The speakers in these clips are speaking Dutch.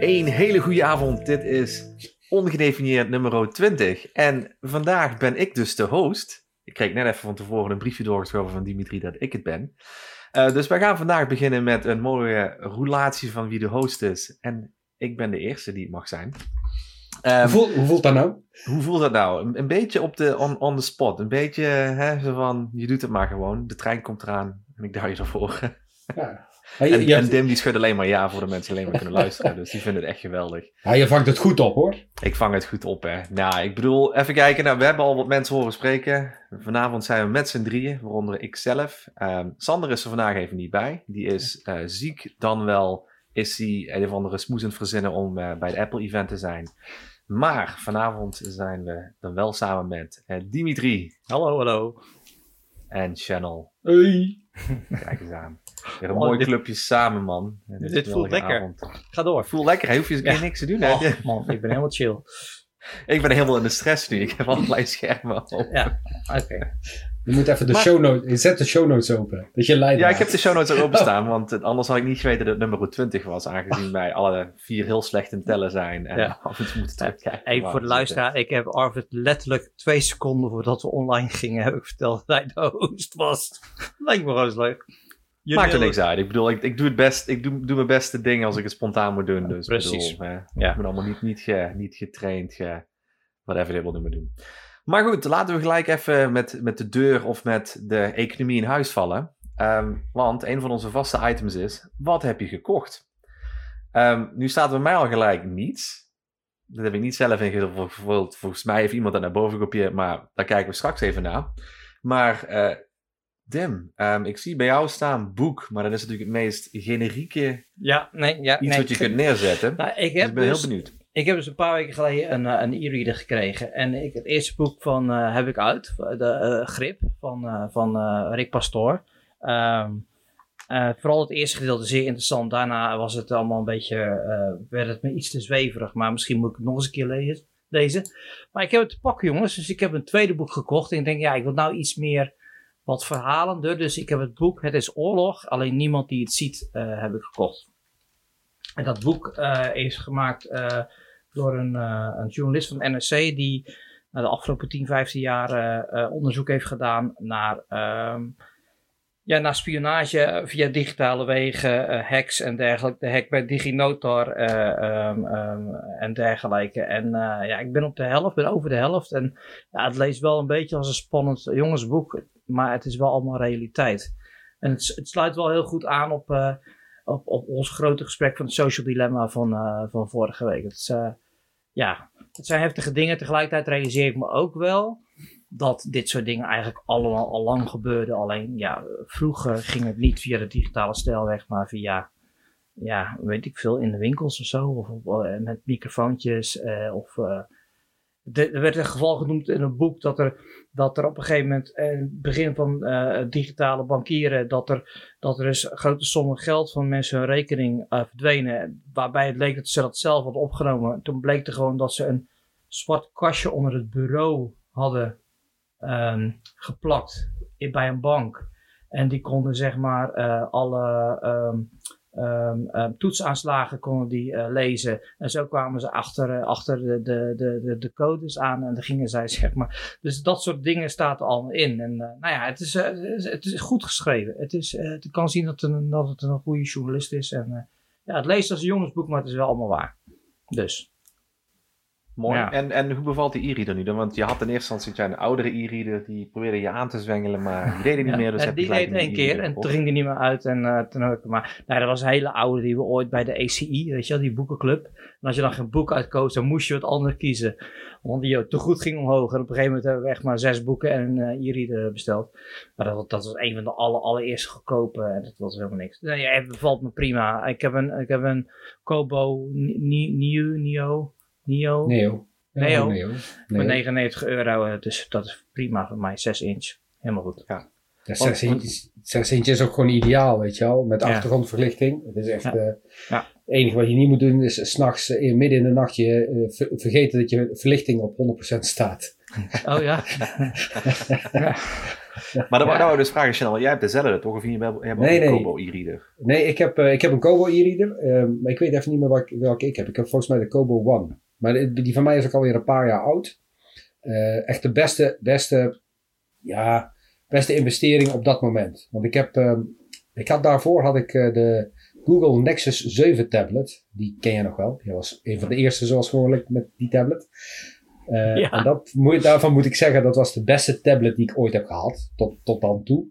Een hele goede avond. Dit is ongedefinieerd nummer 20. En vandaag ben ik dus de host. Ik kreeg net even van tevoren een briefje doorgeschoven van Dimitri dat ik het ben. Uh, dus wij gaan vandaag beginnen met een mooie roulatie van wie de host is. En ik ben de eerste die het mag zijn. Um, hoe, voelt, hoe, voelt, dat nou? Hoe voelt dat nou? Een, een beetje op de on, on the spot. Een beetje hè, zo van, je doet het maar gewoon. De trein komt eraan en ik daar je ervoor. Ja. En, en, Dim die schudt alleen maar ja voor de mensen alleen maar kunnen luisteren. dus die vinden het echt geweldig. Ja, je vangt het goed op hoor. Ik vang het goed op hè. Nou, ik bedoel, even kijken. Nou, we hebben al wat mensen horen spreken. Vanavond zijn we met z'n drieën, waaronder ik zelf. Um, Sander is er vandaag even niet bij. Die is uh, ziek, dan wel is hij een of andere smoezend verzinnen om uh, bij de Apple event te zijn. Maar vanavond zijn we dan wel samen met uh, Dimitri. Hallo, hallo. En Channel. Hey. Kijk eens aan. Weer een oh, mooi dit... clubje samen, man. Dit, dit voelt lekker. Avond. Ga door. Voel lekker. Hij hoef je ja. niks te doen. Hè? Oh, man, ik ben helemaal chill. ik ben helemaal in de stress nu. Ik heb allerlei schermen op. Ja, oké. Okay. Je moet even de maar, show notes, zet de show notes open. Dat je Ja, ik heb de show notes open staan, want anders had ik niet geweten dat het nummer 20 was, aangezien wij alle vier heel slecht in tellen zijn en ja. af en toe moeten terugkijken. Even voor de luisteraar, ik heb Arvid letterlijk twee seconden voordat we online gingen, heb ik verteld dat hij de host was. Lijkt me gewoon eens leuk. Maakt er niks uit. Ik bedoel, ik, ik doe het best. Ik doe, doe mijn beste ding als ik het spontaan moet doen. Dus Precies. Bedoel, eh, ja. Ik ben allemaal niet, niet, ge, niet getraind. Ge, whatever dit wil doen, doen. Maar goed, laten we gelijk even met, met de deur of met de economie in huis vallen. Um, want een van onze vaste items is: wat heb je gekocht? Um, nu staat bij mij al gelijk niets. Dat heb ik niet zelf ingevuld. Volgens mij heeft iemand dat naar boven gekopieerd, maar daar kijken we straks even naar. Maar uh, Dim, um, ik zie bij jou staan boek, maar dat is natuurlijk het meest generieke ja, nee, ja, iets nee, wat je kunt neerzetten. Nou, ik, heb dus ik ben dus, heel benieuwd. Ik heb dus een paar weken geleden een, een e-reader gekregen. En ik, het eerste boek van uh, heb ik uit, de uh, Grip van, uh, van Rick Pastoor. Um, vooral het eerste gedeelte zeer interessant. Daarna was het allemaal een beetje, werd het me iets te zweverig. Maar misschien moet ik het nog eens een keer lezen. lezen. Maar ik heb het te pakken jongens, dus ik heb een tweede boek gekocht. En ik denk ja, ik wil nou iets meer wat verhalender. Dus ik heb het boek Het is Oorlog. Alleen niemand die het ziet, uh, heb ik gekocht. En dat boek uh, is gemaakt uh, door een, een, journalist van NRC die de afgelopen 10, 15 jaar onderzoek heeft gedaan naar, um, ja, naar spionage via digitale wegen, hacks en dergelijke. De hack bij DigiNotar um, en dergelijke. En ja, ik ben op de helft, ben over de helft. En ja, het leest wel een beetje als een spannend jongensboek maar het is wel allemaal realiteit. En het, sluit wel heel goed aan op, uh, op, op ons grote gesprek van het social dilemma van, uh, van vorige week. Het, uh, ja, het zijn heftige dingen. Tegelijkertijd realiseer ik me ook wel dat dit soort dingen eigenlijk allemaal al lang gebeurden. Alleen ja, vroeger ging het niet via de digitale stijlweg, maar via, ja, weet ik veel, in de winkels of zo. Of, of met microfoontjes of de, er werd een geval genoemd in een boek dat er, dat er op een gegeven moment, in het begin van uh, digitale bankieren, dat er, dat er dus grote sommen geld van mensen hun rekening uh, verdwenen. Waarbij het leek dat ze dat zelf hadden opgenomen. Toen bleek er gewoon dat ze een zwart kastje onder het bureau hadden um, geplakt bij een bank. En die konden zeg maar alle. Um, um, um, toetsaanslagen konden die uh, lezen. En zo kwamen ze achter, uh, achter de, de, de, de, codes aan en dan gingen zij zeg maar. Dus dat soort dingen staat er allemaal in. En uh, nou ja, het is, het is goed geschreven. Het is, het kan zien dat het, een, dat het een goede journalist is. En ja, het leest als een jongensboek, maar het is wel allemaal waar. Dus. Mooi. Ja. En, en hoe bevalt die e-reader nu dan? Want je had in eerste instantie een oudere e-reader, die probeerde je aan te zwengelen, maar die deed het niet meer. Dus ja, die deed één keer en toen ging die niet meer uit. En, uh, toen ik, maar nou, dat was een hele oude die we ooit bij de ACI, weet je wel, die boekenclub. En als je dan geen boek uitkoos, dan moest je wat anders kiezen. Want die te goed ging omhoog. En op een gegeven moment hebben we echt maar zes boeken en een uh, e-reader besteld. Maar dat, dat was een van de aller, allereerste goedkope en dat was helemaal niks. Nee, het bevalt me prima. Ik heb een, ik heb een Kobo Neo, Neo Neo. Neo. Neo. Neo. Voor 99 euro. Dus dat is prima voor mij. 6 inch. Helemaal goed. Ja. Ja, 6, inch, 6 inch is ook gewoon ideaal, weet je wel. Met achtergrondverlichting. Het is echt... Ja. Uh, ja. Het enige wat je niet moet doen is s'nachts uh, midden in de nacht je uh, vergeten dat je verlichting op 100% staat. Oh ja. ja. Maar dan, wou ik dus vragen, Chanel, jij hebt dezelfde toch? Of je hebt, hebt nee, een Kobo e-reader? Nee, ik heb, ik heb een Kobo e-reader. Uh, maar ik weet even niet meer welke, welke ik heb. Ik heb volgens mij de Kobo One. Maar die, van mij is ook alweer een paar jaar oud. Uh, echt de beste, beste, ja, beste investering op dat moment. Want ik heb, ehm, ik had daarvoor had ik de Google Nexus 7 tablet. Die ken je nog wel. Die was een van de eerste zoals gewoonlijk met die tablet. Uh, En dat, daarvan moet ik zeggen, dat was de beste tablet die ik ooit heb gehad. Tot, tot dan toe.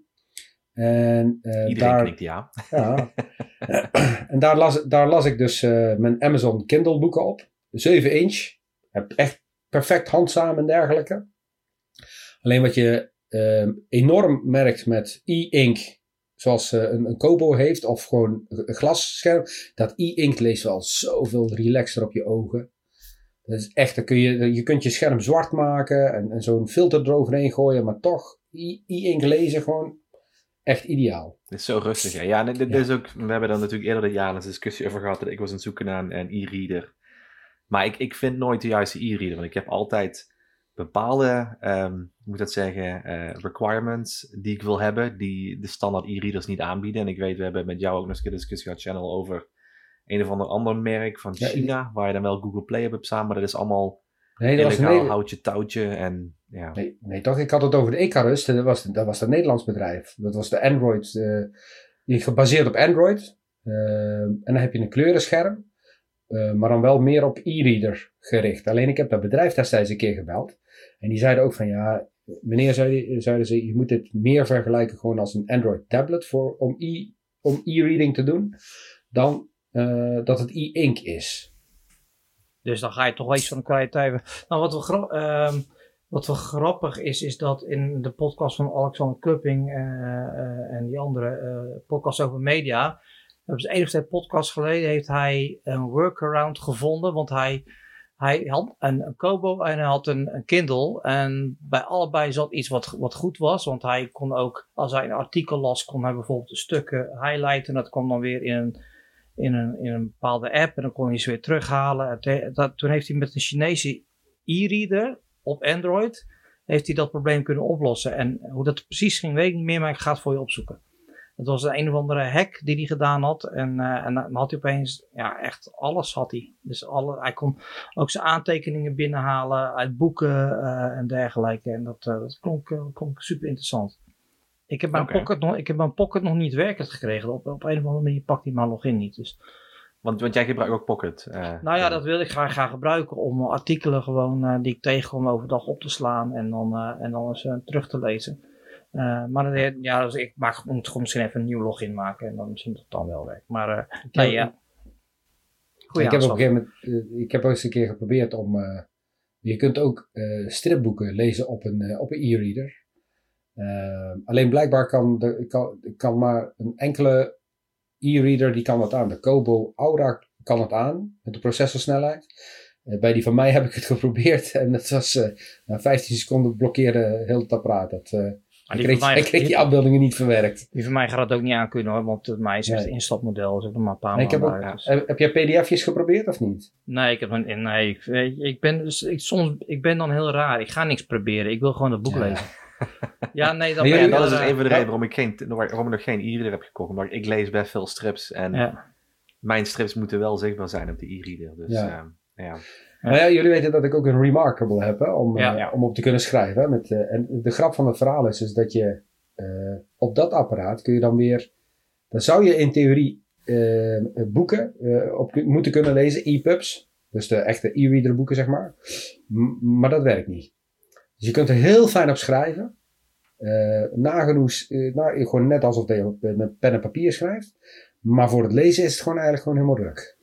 En, Iedereen daar, knikt ja. ja. en daar las, daar las ik dus mijn Amazon Kindle boeken op. 7 inch. Heb echt perfect handzaam en dergelijke. Alleen wat je enorm merkt met e-ink zoals een, een Kobo heeft, of gewoon een glasscherm, dat e-ink leest wel zoveel relaxer op je ogen. Dat is echt, dan kun je, je kunt je scherm zwart maken en, en zo'n filter eroverheen gooien, maar toch e-ink lezen gewoon echt ideaal. Het is zo rustig. Ja, ja, dit, Is ook, we hebben dan natuurlijk eerder dit jaar een discussie over gehad dat ik was aan het zoeken naar een e-reader. Maar ik, ik vind nooit de juiste e-reader, want ik heb altijd bepaalde, um, moet dat zeggen, uh, requirements die ik wil hebben, die de standaard e-readers niet aanbieden. En ik weet, we hebben met jou ook nog eens een discussie gehad, Channel, over een of ander ander merk van China, waar je dan wel Google Play hebt samen, maar dat is allemaal nee, dat illegaal, was een houtje, touwtje en ja. Nee, nee, toch? Ik had het over de Icarus, dat was, dat was een Nederlands bedrijf. Dat was de Android, uh, die gebaseerd op Android. Uh, en dan heb je een kleurenscherm. Uh, maar dan wel meer op e-reader gericht. Alleen ik heb dat bedrijf destijds een keer gebeld. En die zeiden ook van ja, meneer, zeiden ze, je moet dit meer vergelijken gewoon als een Android tablet voor, om e- om e-reading te doen, dan uh, dat het e-ink is. Dus dan ga je toch wel iets van de kwaliteit Nou, wat wel, uh, wat wel grappig is, is dat in de podcast van Alexander Kupping uh, uh, en die andere podcast over media, hebben ze één of twee podcasts geleden, heeft hij een workaround gevonden, want hij hij had een, Kobo en hij had een, een, Kindle. En bij allebei zat iets wat, wat goed was. Want hij kon ook, als hij een artikel las, kon hij bijvoorbeeld stukken highlighten. Dat kwam dan weer in een, in een, in een bepaalde app. En dan kon hij ze weer terughalen. Dat, toen heeft hij met een Chinese e-reader op Android. Heeft hij dat probleem kunnen oplossen. En hoe dat precies ging, weet ik niet meer. Maar ik ga het voor je opzoeken. Het was een, een of andere hack die hij gedaan had. En, uh, en dan had hij opeens, ja, echt alles had hij. Dus alle, hij kon ook zijn aantekeningen binnenhalen uit boeken uh, en dergelijke. En dat, uh, dat klonk, klonk, super interessant. Ik heb, mijn okay. pocket nog, ik heb mijn Pocket nog niet werkend gekregen. Op, op een of andere manier pakt hij mijn login niet. Dus. Want, want jij gebruikt ook Pocket? nou ja, dat wil ik graag, graag gebruiken om artikelen gewoon die ik tegenkom overdag op te slaan en dan, en dan eens terug te lezen. Uh, maar ja, dus ik maak, moet gewoon misschien even een nieuw login maken en dan misschien dat het dan wel werkt. Maar uh, nee, ja. Goeie ik, heb ook een moment, uh, ik heb ook eens een keer geprobeerd om. je kunt ook stripboeken lezen op een, op een e-reader. alleen blijkbaar kan, de, kan, kan maar een enkele e-reader die kan dat aan. De Kobo Aura kan het aan met de processorsnelheid. bij die van mij heb ik het geprobeerd en dat was na 15 seconden blokkeerde heel het apparaat. Dat, ik kreeg, mij, kreeg die afbeeldingen niet verwerkt. Die van mij gaat het ook niet aan kunnen hoor, want het mij is het instapmodel. is ook nog maar een paar nee, heb, ook, dus. heb jij pdf'jes geprobeerd of niet? Nee, ik, heb, nee, ik, ik, ben, dus, ik, soms, ik ben dan heel raar. Ik ga niks proberen. Ik wil gewoon het boek lezen. ja, nee, dat, ja, dat is dus een van de redenen waarom ik, geen, waarom ik nog geen e-reader heb gekocht. Omdat ik lees best veel strips en mijn strips moeten wel zichtbaar zijn op de e-reader. Dus ja. Uh, ja. Nou ja, jullie weten dat ik ook een Remarkable heb hè, om, uh, om op te kunnen schrijven. Met, uh, en de grap van het verhaal is dus dat je uh, op dat apparaat kun je dan weer. Dan zou je in theorie boeken op moeten kunnen lezen, e-pubs. Dus de echte e-reader boeken, zeg maar. M maar dat werkt niet. Dus je kunt er heel fijn op schrijven. nagenoeg, nou, gewoon net alsof je met pen en papier schrijft. Maar voor het lezen is het gewoon eigenlijk gewoon helemaal druk.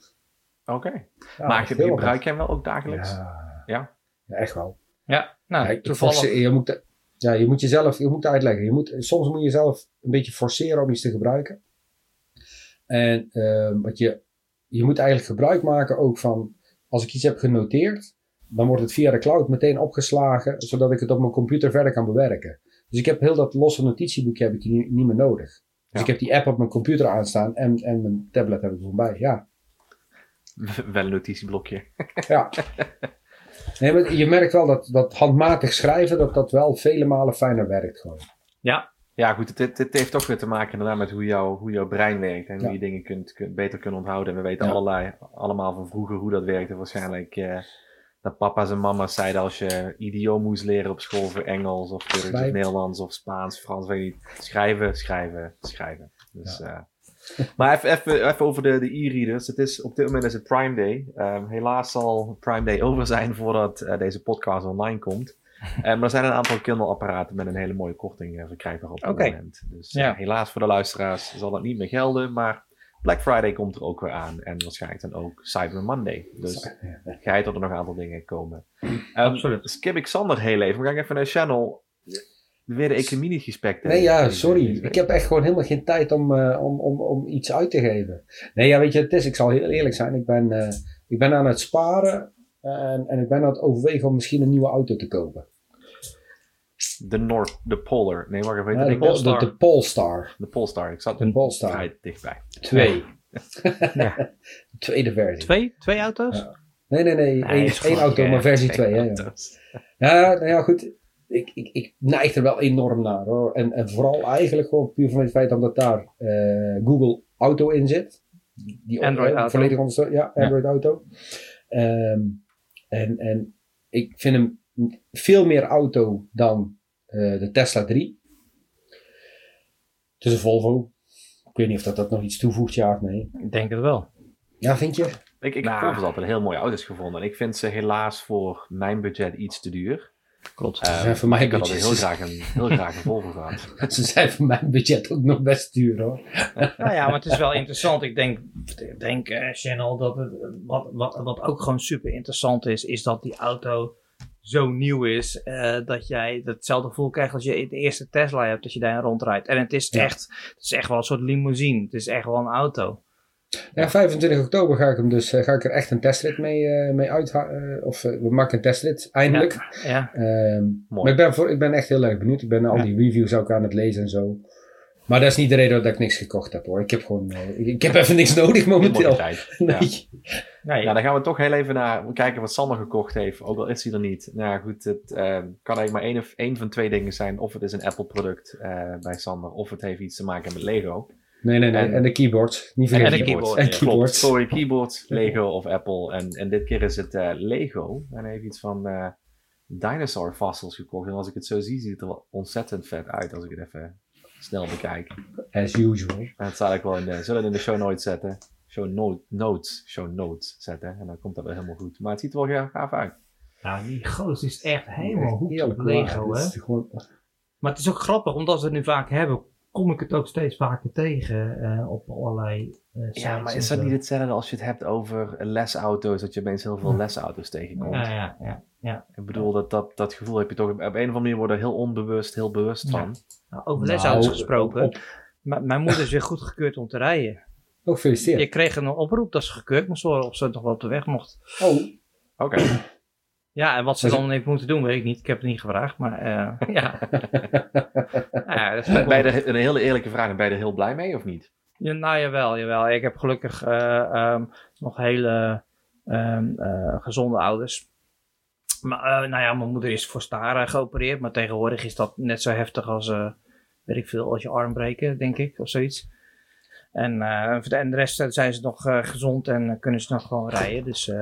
Oké. maar gebruik jij hem wel ook dagelijks? Ja. Ja, ja echt wel. Ja, nou, ja, toevallig. Je moet, ja, je moet jezelf, je moet uitleggen. Je moet, soms moet je zelf een beetje forceren om iets te gebruiken. En uh, wat je, je moet eigenlijk gebruik maken ook van, als ik iets heb genoteerd, dan wordt het via de cloud meteen opgeslagen, zodat ik het op mijn computer verder kan bewerken. Dus ik heb heel dat losse notitieboekje heb ik niet, niet meer nodig. Dus ik heb die app op mijn computer aanstaan en, en mijn tablet heb ik voorbij. Ja, Wel een notitieblokje. ja. Nee, maar je merkt wel dat, dat handmatig schrijven, dat dat wel vele malen fijner werkt gewoon. Ja. Ja, goed, het, het, het heeft ook weer te maken inderdaad met hoe, jou, hoe jouw brein werkt en hoe Ja. je dingen kunt, kunt, beter kunt onthouden. En we weten Ja. allerlei, allemaal van vroeger hoe dat werkte. Waarschijnlijk eh, dat papa's en mama's zeiden als je idioom moest leren op school voor Engels of Turks of. Nederlands of Spaans, Frans, weet ik niet. Schrijven, schrijven, schrijven. Dus, eh, maar even, over de, de e-readers. Het is, op dit moment is het Prime Day. Ehm, helaas zal Prime Day over zijn voordat eh, deze podcast online komt. Eh, maar er zijn een aantal Kindle-apparaten met een hele mooie korting eh, verkrijgbaar op dit moment. Dus eh, helaas voor de luisteraars zal dat niet meer gelden. Maar Black Friday komt er ook weer aan. En waarschijnlijk dan ook Cyber Monday. Dus ga je tot er nog een aantal dingen komen. Ehm, Absoluut. Skip ik Sander heel even. We gaan even naar de channel. Weer de economie niet. Nee, ja, sorry. Ik heb echt gewoon helemaal geen tijd om, eh, om, om, om iets uit te geven. Nee, ja, weet je, het is, ik zal heel eerlijk zijn. Ik ben, eh, ik ben aan het sparen en, en ik ben aan het overwegen om misschien een nieuwe auto te kopen. De North, de Polar. Nee, wacht even. Ja, heet de, de, de Polestar. De Polestar. Ik zat De Polestar. vrij dichtbij. Twee. Ja. Tweede versie. Twee? Twee auto's? Ja. Nee, nee, nee. Nee, Eén auto, maar versie Twee 2. Ja, ja, nou ja, goed. Ik, ik, ik neig er wel enorm naar hoor. En, en vooral eigenlijk gewoon puur van het feit omdat daar eh, Google Auto in zit. Die Android eh, Auto. Volledig ondersteunt. Ja, Android Auto. Ehm, en, en ik vind hem veel meer auto dan eh, de Tesla 3. Het is een Volvo. Ik weet niet of dat, dat nog iets toevoegt, ja of nee. Ik denk het wel. Ja, vind je? Ik, ik Nou. heb Volvo's altijd heel mooie auto's gevonden. En ik vind ze helaas voor mijn budget iets te duur. Klopt. Ehm, zijn voor mijn ik had budget. heel graag, een, heel graag een Volvo gehad. Ze zijn voor mijn budget ook nog best duur hoor. Nou ja, maar het is wel interessant. Ik denk, denk eh, Channel, dat het, wat, wat, wat ook gewoon super interessant is, is dat die auto zo nieuw is, eh, dat jij hetzelfde gevoel krijgt als je de eerste Tesla hebt, als je daarin rondrijdt. En het is, Ja. echt, het is echt wel een soort limousine. Het is echt wel een auto. Ja, 25 oktober ga ik hem dus, eh, ga ik er echt een testrit mee, eh mee uit, of eh, we maken een testrit, eindelijk. Ja, Ehm, Mooi. maar ik ben, voor, ik ben echt heel erg benieuwd. Ik ben al Ja. die reviews ook aan het lezen en zo. Maar dat is niet de reden dat ik niks gekocht heb hoor. Ik heb gewoon, ik, ik heb even niks nodig momenteel. Nee. nee, Nou, dan gaan we toch heel even naar kijken wat Sander gekocht heeft. Ook al is hij er niet. Nou ja, goed, het kan eigenlijk maar één, of, één van twee dingen zijn. Of het is een Apple product eh, bij Sander, of het heeft iets te maken met Lego. Nee, nee, nee. En- En, de keyboard. Niet En vergeten. de keyboard. En ja. keyboard. Klopt, sorry, keyboard, Lego of Apple. En, en dit keer is het eh, Lego. En hij heeft iets van eh, dinosaur fossils gekocht. En als ik het zo zie, ziet het er wel ontzettend vet uit als ik het even snel bekijk. As usual. En het zal ik wel in de, zullen we in de show notes zetten. Show note, notes, show notes zetten. En dan komt dat wel helemaal goed. Maar het ziet er wel heel gaaf uit. Ja, die goos is echt helemaal op eerlijk Lego, hè. Gewoon, Maar het is ook grappig, omdat we het nu vaak hebben, kom ik het ook steeds vaker tegen eh, op allerlei eh sites Ja, maar is dat zo. niet hetzelfde als je het hebt over lesauto's, dat je opeens heel veel Ja. lesauto's tegenkomt? Ja, ja, ja. ja. Ik bedoel, dat, dat, dat gevoel heb je toch op een of andere manier worden heel onbewust, heel bewust Ja. van. Nou, over Nou, lesauto's gesproken. op- M- mijn moeder is weer goedgekeurd om te rijden. Oh, gefeliciteerd. Je kreeg een oproep dat ze gekeurd moest worden of ze nog wel op de weg mocht. Oh, Oké. Ja, en wat ze dan heeft moeten doen, weet ik niet. Ik heb het niet gevraagd, maar eh, ja. ja dat is een hele eerlijke vraag, ben je er heel blij mee of niet? Ja, nou jawel, jawel. Ik heb gelukkig eh, ehm, nog hele ehm, eh, gezonde ouders. Maar nou ja, mijn moeder is voor staren geopereerd, maar tegenwoordig is dat net zo heftig als, weet ik veel, als je arm breken, denk ik, of zoiets. En, en de rest zijn ze nog gezond en kunnen ze nog gewoon rijden. Dus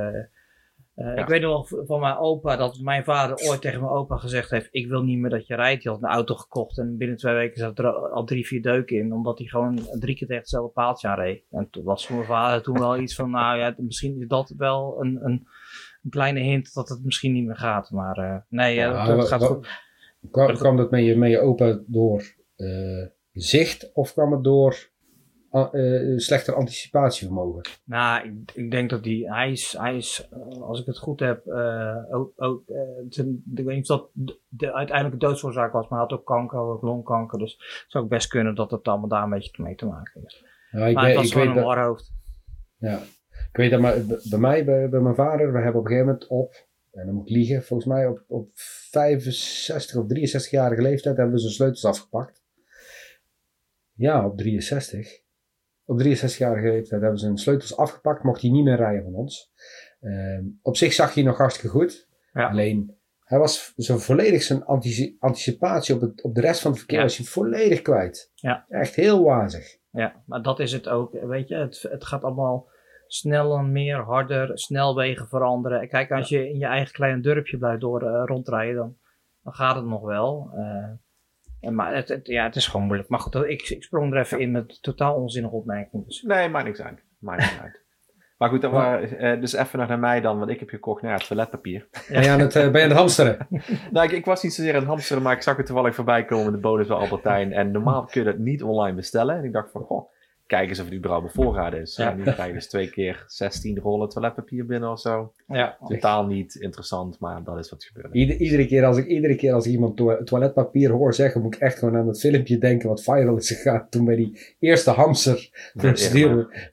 eh, eh, Ja. ik weet nog wel van mijn opa dat mijn vader ooit tegen mijn opa gezegd heeft: Ik wil niet meer dat je rijdt. Die had een auto gekocht en binnen twee weken zat er al drie, vier deuken in, omdat hij gewoon drie keer tegen hetzelfde paaltje aanreed. En toen was voor mijn vader toen wel iets van: Nou ja, misschien is dat wel een, een, een kleine hint dat het misschien niet meer gaat. Maar eh, nee, Ja, ja, dat gaat goed. kwam, kwam dat met je, met je opa door eh, zicht of kwam het door eh, slechter anticipatievermogen? Nou, ik, ik denk dat die, hij is, hij is eh, als ik het goed heb, eh, ook, ook, ten- ik weet niet of dat de, de uiteindelijke doodsoorzaak was, maar hij had ook kanker, ook longkanker. Dus het zou ook best kunnen dat het allemaal daar een beetje mee te maken heeft. Ja, ik maar weet, het was ik gewoon weet een warhoofd. ja. ik weet dat maar, bij mij, bij, bij mijn vader, we hebben op een gegeven moment op, en dan moet ik liegen, volgens mij op, op 65 of 63-jarige leeftijd hebben we zijn sleutels afgepakt. Ja, op 63. Op 63-jarige leeftijd hebben we zijn sleutels afgepakt, mocht hij niet meer rijden van ons. Ehm, op zich zag hij nog hartstikke goed. Ja. Alleen, hij was zijn volledig zijn antici- anticipatie op, het, op de rest van het verkeer Ja. was hij volledig kwijt. Ja. Echt heel wazig. Ja, maar dat is het ook. Weet je, het, het gaat allemaal sneller, meer, harder, snelwegen veranderen. Kijk, als je in je eigen kleine dorpje blijft door eh, rondrijden, dan, dan gaat het nog wel. Eh, en maar het, het- ja, het is gewoon moeilijk. Maar goed, ik, ik sprong er even in met totaal onzinnige opmerking. Dus. Nee, maakt niks uit. Maakt niks uit. Maar goed, dan waren, eh, dus even naar mij dan, want ik heb gekocht nou ja, toiletpapier. Ben je aan het, eh, ben je aan het hamsteren? Nou, ik, ik was niet zozeer aan het hamsteren, maar ik zag het toevallig voorbij komen in de bonus bij Albertijn. En normaal kun je dat niet online bestellen. En ik dacht van, goh, kijk eens of het überhaupt bevoorraad is. Ja. En nu krijg je dus twee keer 16 rollen toiletpapier binnen of zo. Ja, Totaal niet interessant, maar dat is wat gebeurde. Ieder- iedere, keer als ik, iedere keer als ik iemand to- toiletpapier hoor zeggen, moet ik echt gewoon aan het filmpje denken wat viral is gegaan toen bij die eerste hamster procedure.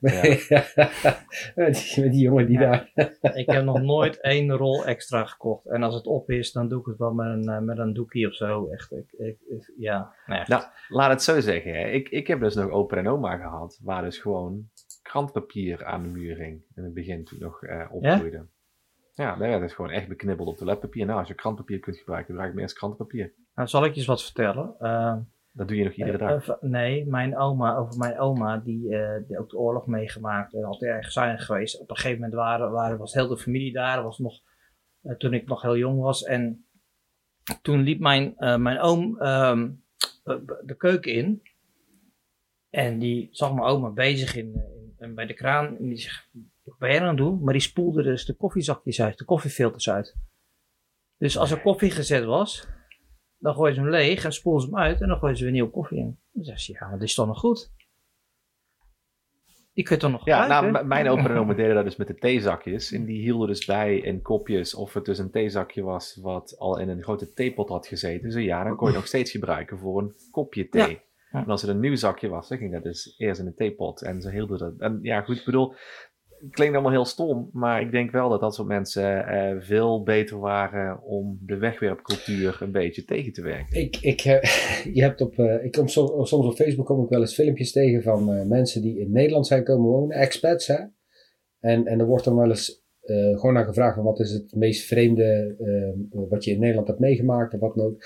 met, die, met die jongen die Ja. daar... ik heb nog nooit één rol extra gekocht. En als het op is, dan doe ik het wel met een, eh, met een doekje of zo. Echt, ik, ik, ik- ja. Nou ja. Nou, laat het zo zeggen. hè. Ik, ik heb dus nog opa en oma gehad, waar dus gewoon krantpapier aan de muur hing. In het begin toen nog eh opgroeide. Ja, daar werd het gewoon echt beknibbeld op toiletpapier. Nou, als je krantpapier kunt gebruiken, gebruik ik meest krantpapier. Nou, zal ik je eens wat vertellen? Eh, Dat doe je nog iedere Eh, dag. nee, mijn oma, over mijn oma, die, die ook de oorlog meegemaakt en altijd erg zuinig geweest. Op een gegeven moment waren, waren, was heel de familie daar, was nog, toen ik nog heel jong was. En toen liep mijn, mijn oom ehm, eh, de keuken in. En die zag mijn oma bezig in, in, in- bij de kraan. En die zegt, wat ben jij aan het doen? Maar die spoelde dus de koffiezakjes uit, de koffiefilters uit. Dus als er koffie gezet was, dan gooien ze hem leeg en spoelen ze hem uit en dan gooien ze weer nieuwe koffie in. Dan zegt ze, ja, maar dit is toch nog goed? Die kun je toch nog Ja, gebruiken? nou, mijn opa en oma deden dat dus met de theezakjes. En die hielden dus bij in kopjes of het dus een theezakje was wat al in een grote theepot had gezeten. Dus ja, dan kon je nog steeds gebruiken voor een kopje thee. Ja. En als het een nieuw zakje was, dan ging dat dus eerst in een theepot. En ze hielden dat. En ja, goed, ik bedoel, het klinkt allemaal heel stom. Maar ik denk wel dat dat soort mensen eh, veel beter waren om de wegwerpcultuur een beetje tegen te werken. Ik, ik, eh, je hebt op, eh, ik kom soms, soms op Facebook kom ik wel eens filmpjes tegen van mensen die in Nederland zijn komen wonen, expats hè. En, en er wordt dan wel eens gewoon naar gevraagd van wat is het meest vreemde wat je in Nederland hebt meegemaakt of wat dan ook.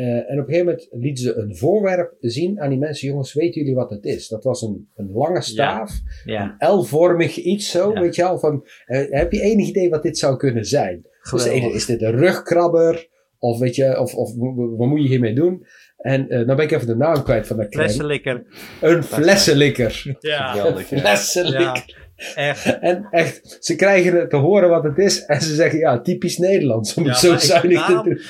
Eh, en op een gegeven moment lieten ze een voorwerp zien aan die mensen. Jongens, weten jullie wat het is? Dat was een, een lange staaf, ja, een L-vormig iets zo, Ja. weet je wel. Van, eh, heb je enig idee wat dit zou kunnen zijn? Dus is dit een rugkrabber? Of weet je, of, of wat moet je hiermee doen? En eh dan ben ik even de naam kwijt van dat klein. Flessenlikker. Een flessenlikker. Ja, Geweldig, Een ja. flessenlikker. echt. En echt, ze krijgen het te horen wat het is. En ze zeggen, ja, typisch Nederlands. Om Ja, het zo zuinig te doen.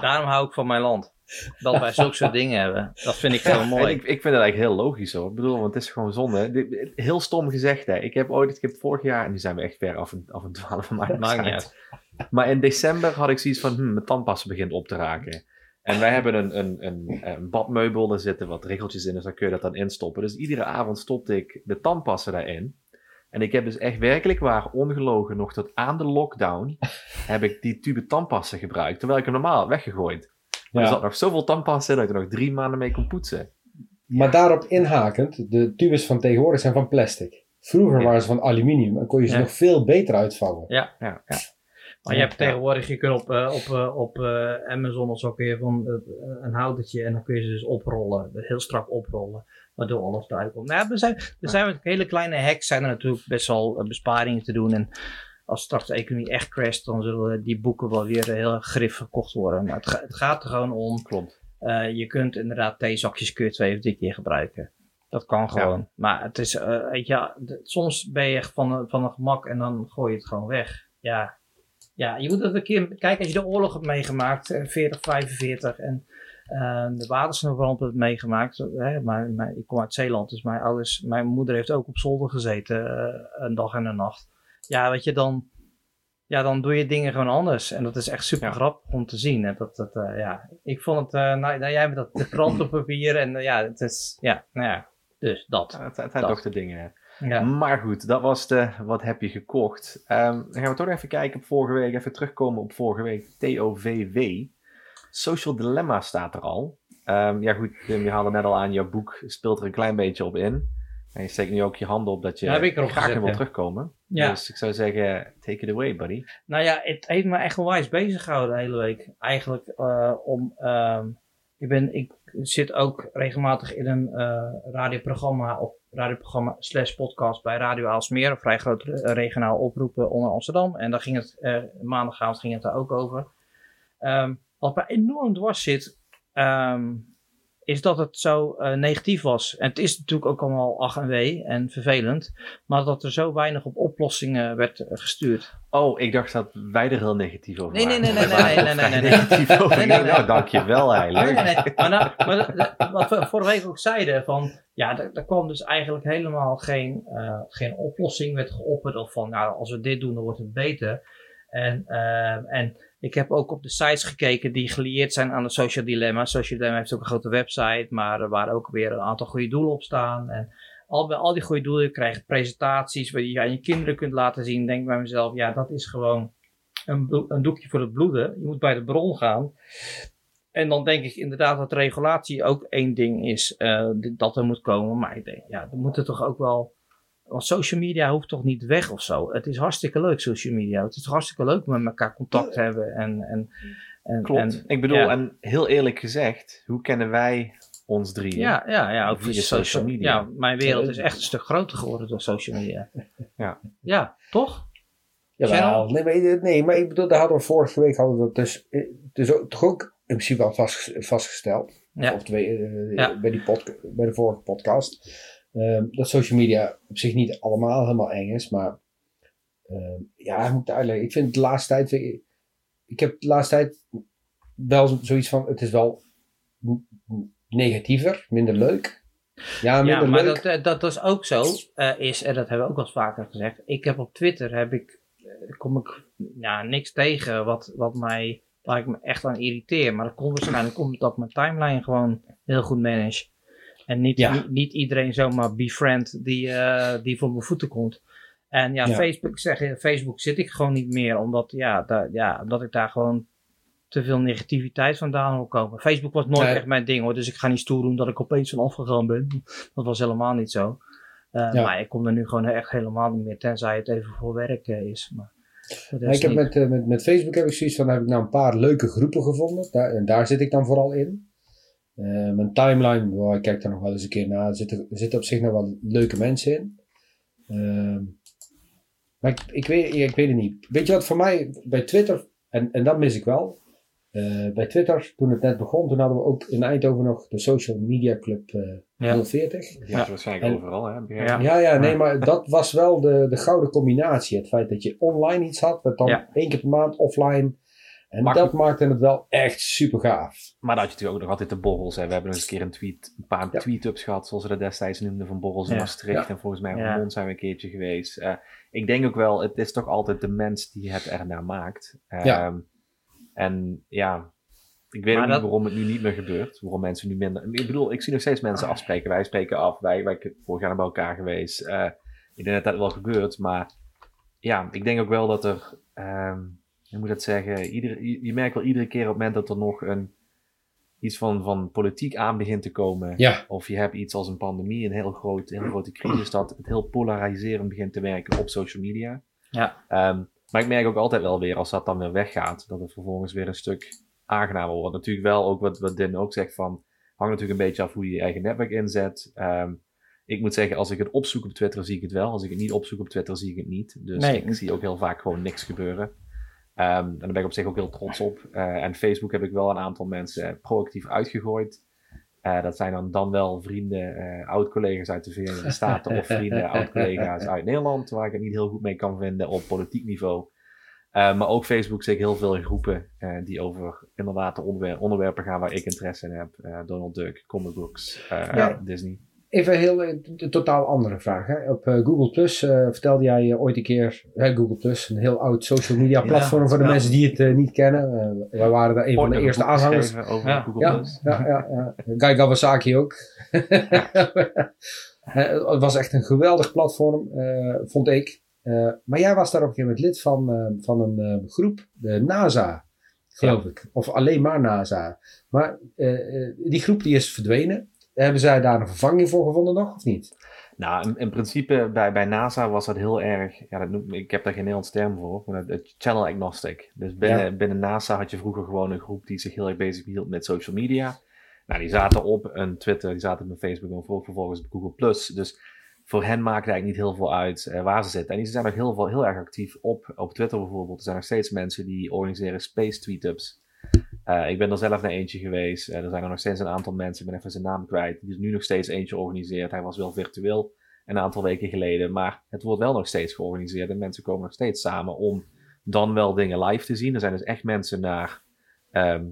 Daarom hou ik van mijn land. Dat wij zulke soort dingen hebben. Dat vind ik heel mooi. ik, ik vind het eigenlijk heel logisch hoor. Ik bedoel, want het is gewoon zonde. Heel stom gezegd hè. Ik heb ooit, ik heb vorig jaar, en nu zijn we echt ver af en, af en mijn Maakt. Maar in december had ik zoiets van, hm, mijn tandpasta begint op te raken. En wij hebben een, een, een, een badmeubel, daar zitten wat regeltjes in, dus dan kun je dat dan instoppen. Dus iedere avond stopte ik de tandpasta daarin. En ik heb dus echt werkelijk waar, ongelogen, nog tot aan de lockdown, heb ik die tube tandpasta gebruikt, terwijl ik hem normaal had weggegooid. Maar er Ja. zat nog zoveel tandpasta in dat ik er nog drie maanden mee kon poetsen. Maar daarop inhakend, de tubes van tegenwoordig zijn van plastic. Vroeger Ja. waren ze van aluminium en kon je ze Ja. nog veel beter uitvangen. Ja. Ja. Maar je hebt Ja. tegenwoordig, je kunt op, eh, op, eh, op eh, Amazon of zo kun je van een houdertje en dan kun je ze dus oprollen. Heel strak oprollen. Waardoor alles eruit komt. Nou, er zijn, er zijn met hele kleine hacks zijn er natuurlijk best wel eh, besparingen te doen. En als straks de economie echt crasht, dan zullen die boeken wel weer eh, heel grif verkocht worden. Maar het, het gaat er gewoon om. Klopt. eh, je kunt inderdaad theezakjes kun je twee of drie keer gebruiken. Dat kan gewoon. Maar het is, eh, weet je, soms ben je echt van, van een gemak en dan gooi je het gewoon weg. Ja, ja, je moet het een keer kijken als je de oorlog hebt meegemaakt, eh, 40, 45 en eh, de watersnoodramp hebt meegemaakt. Hè, maar, maar ik kom uit Zeeland, dus mijn ouders, mijn moeder heeft ook op zolder gezeten eh, een dag en een nacht. Ja, weet je, dan, ja, dan doe je dingen gewoon anders. En dat is echt super Ja. grappig om te zien. En dat, dat, eh, ja, ik vond het, eh, nou, nou, jij met dat de krantenpapier en ja, het is, ja, nou ja, dus dat. Ja, Het, het zijn toch de dingen. Ja. Maar goed, dat was de wat heb je gekocht. Ehm, dan gaan we toch even kijken op vorige week. Even terugkomen op vorige week. TOVW. Social Dilemma staat er al. Ehm, ja goed, Tim, je haalde net al aan. Jouw boek speelt er een klein beetje op in. En je steekt nu ook je handen op dat je Ja, heb ik erop graag gezet, wil terugkomen. Ja. Dus ik zou zeggen, take it away, buddy. Nou ja, het heeft me echt onwijs bezig gehouden de hele week. Eigenlijk eh, om... ehm, ik, ben, ik zit ook regelmatig in een eh, radioprogramma of radioprogramma slash podcast bij Radio Aalsmeer. Een vrij groot eh, regionaal oproepen onder Amsterdam. En daar ging het, eh, maandagavond ging het daar ook over. Ehm, wat mij enorm dwars zit, ehm, is dat het zo eh, negatief was. En het is natuurlijk ook allemaal ach en wee en vervelend. Maar dat er zo weinig op oplossingen werd eh, gestuurd. Oh, ik dacht dat wij er heel negatief over Nee, nee, waren. nee, nee, nee, er nee, vrij nee, nee. negatief over. Nee, nee, nee. Nou, dankjewel eigenlijk. Nee, nee, nee. Maar, nou, maar dat- wat we vorige week ook zeiden, van ja, er, kwam dus eigenlijk helemaal geen, eh, geen oplossing, werd geopperd of van, nou, als we dit doen, dan wordt het beter. En, eh, en ik heb ook op de sites gekeken die gelieerd zijn aan de Social Dilemma. Social Dilemma heeft ook een grote website, maar er waren ook weer een aantal goede doelen op staan. En al, bij al die goede doelen, je krijgt presentaties waar je aan je kinderen kunt laten zien. Denk bij mezelf, ja, dat is gewoon een, een doekje voor het bloeden. Je moet bij de bron gaan. En dan denk ik inderdaad dat regulatie ook één ding is eh, dat er moet komen. Maar ik denk, ja, er moeten toch ook wel. Want social media hoeft toch niet weg of zo. Het is hartstikke leuk, social media. Het is toch hartstikke leuk met elkaar contact hebben. En, en, en, Klopt. en- ik bedoel, ja. en heel eerlijk gezegd, hoe kennen wij ons drieën? ja, ja, ja, ook Via social social media. Ja, mijn wereld is echt een stuk groter geworden door social media. Ja. Ja, toch? Jawel, Channel? nee, maar, nee, maar ik bedoel, daar hadden we vorige week hadden we dat dus, eh, dus ook, toch ook in principe al vast, vastgesteld. Ja. Of twee, eh, Ja. bij, die bij de vorige podcast. Ehm, dat social media op zich niet allemaal helemaal eng is, maar ehm, ja, ik moet uitleggen. Ik vind de laatste tijd, ik heb de laatste tijd wel zo- zoiets van, het is wel negatiever, minder leuk. Ja, minder Ja, maar leuk. dat, eh, dat is ook zo. eh, is, en dat hebben we ook wel eens vaker gezegd. Ik heb op Twitter heb ik, eh, kom ik ja, niks tegen wat, wat mij, waar ik me echt aan irriteer. Maar dat komt waarschijnlijk omdat ik mijn timeline gewoon heel goed manage. En niet, Ja. niet, niet iedereen zomaar befriend die, eh, die voor mijn voeten komt. En ja, Ja. Facebook, zeg, Facebook zit ik gewoon niet meer. Omdat, ja, daar, ja, omdat ik daar gewoon te veel negativiteit vandaan wil komen. Facebook was nooit Nee. echt mijn ding hoor. Dus ik ga niet stoer doen dat ik opeens van afgegaan ben. Dat was helemaal niet zo. Eh, Ja. Maar ik kom er nu gewoon echt helemaal niet meer. Tenzij het even voor werk eh, is. Maar ik heb met, met, met Facebook heb ik zoiets van, heb ik nou een paar leuke groepen gevonden. Daar, en daar zit ik dan vooral in. Eh, mijn timeline, wow, ik kijk daar nog wel eens een keer naar. Er zitten, er zitten op zich nog wel leuke mensen in. Ehm, maar ik, ik, weet, ik weet het niet. Weet je wat voor mij bij Twitter, en, en dat mis ik wel. Eh, bij Twitter, toen het net begon, toen hadden we ook in Eindhoven nog de Social Media Club eh Ja. 040. Die Ja. is waarschijnlijk En- overal, hè? Ja. Ja, ja, nee, maar dat was wel de, de gouden combinatie. Het feit dat je online iets had, wat dan Ja. één keer per maand offline. En Maar dat goed. maakte het wel echt super gaaf. Maar dat had je natuurlijk ook nog altijd de borrels. Hè. We hebben nog eens een keer een, tweet, een paar Ja. tweet-ups gehad, zoals we dat destijds noemden, van borrels in Ja. Maastricht. Ja. En volgens mij Ja. Vermont zijn we een keertje geweest. Eh, ik denk ook wel, het is toch altijd de mens die het ernaar maakt. Ja. Ehm, En ja, ik weet Maar ook niet dat- waarom het nu niet meer gebeurt. Waarom mensen nu minder... Ik bedoel, ik zie nog steeds mensen afspreken. Wij spreken af. Wij, wij vorig jaar bij elkaar geweest. Eh, ik denk dat dat wel gebeurt. Maar ja, ik denk ook wel dat er... ehm hoe moet dat zeggen? Ieder, je, je merkt wel iedere keer op het moment dat er nog een, iets van, van politiek aan begint te komen. Ja, Of je hebt iets als een pandemie, een heel, groot, heel grote crisis, dat het heel polariserend begint te werken op social media. Ja. Ehm, maar ik merk ook altijd wel weer, als dat dan weer weggaat, dat het vervolgens weer een stuk aangenamer wordt. Natuurlijk wel ook wat, wat Din ook zegt van, hangt natuurlijk een beetje af hoe je je eigen netwerk inzet. Ehm, ik moet zeggen, als ik het opzoek op Twitter, zie ik het wel. Als ik het niet opzoek op Twitter, zie ik het niet. Dus Nee. ik zie ook heel vaak gewoon niks gebeuren. Ehm, en daar ben ik op zich ook heel trots op. Eh, en Facebook heb ik wel een aantal mensen proactief uitgegooid. Eh, dat zijn dan, dan wel vrienden, eh, oud-collega's uit de Verenigde Staten of vrienden, oud-collega's uit Nederland, waar ik het niet heel goed mee kan vinden op politiek niveau. Maar ook Facebook zit ik heel veel in groepen eh, die over inderdaad de onderwer- onderwerpen gaan waar ik interesse in heb. Eh, Donald Duck, comic books, eh, Ja. Disney. Even heel eh, een totaal andere vraag. Hè. Op eh, Google Plus eh, vertelde jij ooit een keer, hè, Google Plus, een heel oud social media Ja, platform voor de ja. mensen die het niet kennen. Eh, wij waren daar een van de eerste een aanhangers. Over Ja. Google Ja, Plus. ja, ja, ja. Guy Kawasaki ook. Het was echt een geweldig platform, eh, vond ik. Eh, maar jij was daar op een gegeven moment lid van, eh, van een eh, groep, de NASA, geloof ik. Of alleen maar NASA. Maar die groep die is verdwenen. Hebben zij daar een vervanging voor gevonden nog, of niet? Nou, in, in principe bij, bij NASA was dat heel erg, ja, dat noem, ik heb daar geen Nederlands term voor, maar het channel agnostic. Dus binnen, binnen NASA had je vroeger gewoon een groep die zich heel erg bezig hield met social media. Nou, die zaten op een Twitter, die zaten op een Facebook en vervolgens op Google+. Plus. Dus voor hen maakt het eigenlijk niet heel veel uit eh, waar ze zitten. En die zijn nog heel, veel, heel erg actief op, op Twitter bijvoorbeeld. Er zijn nog steeds mensen die organiseren space tweetups. Eh, ik ben er zelf naar eentje geweest. Eh, er zijn er nog steeds een aantal mensen, ik ben even zijn naam kwijt, die er nu nog steeds eentje organiseert. Hij was wel virtueel een aantal weken geleden, maar het wordt wel nog steeds georganiseerd en mensen komen nog steeds samen om dan wel dingen live te zien. Er zijn dus echt mensen naar, ehm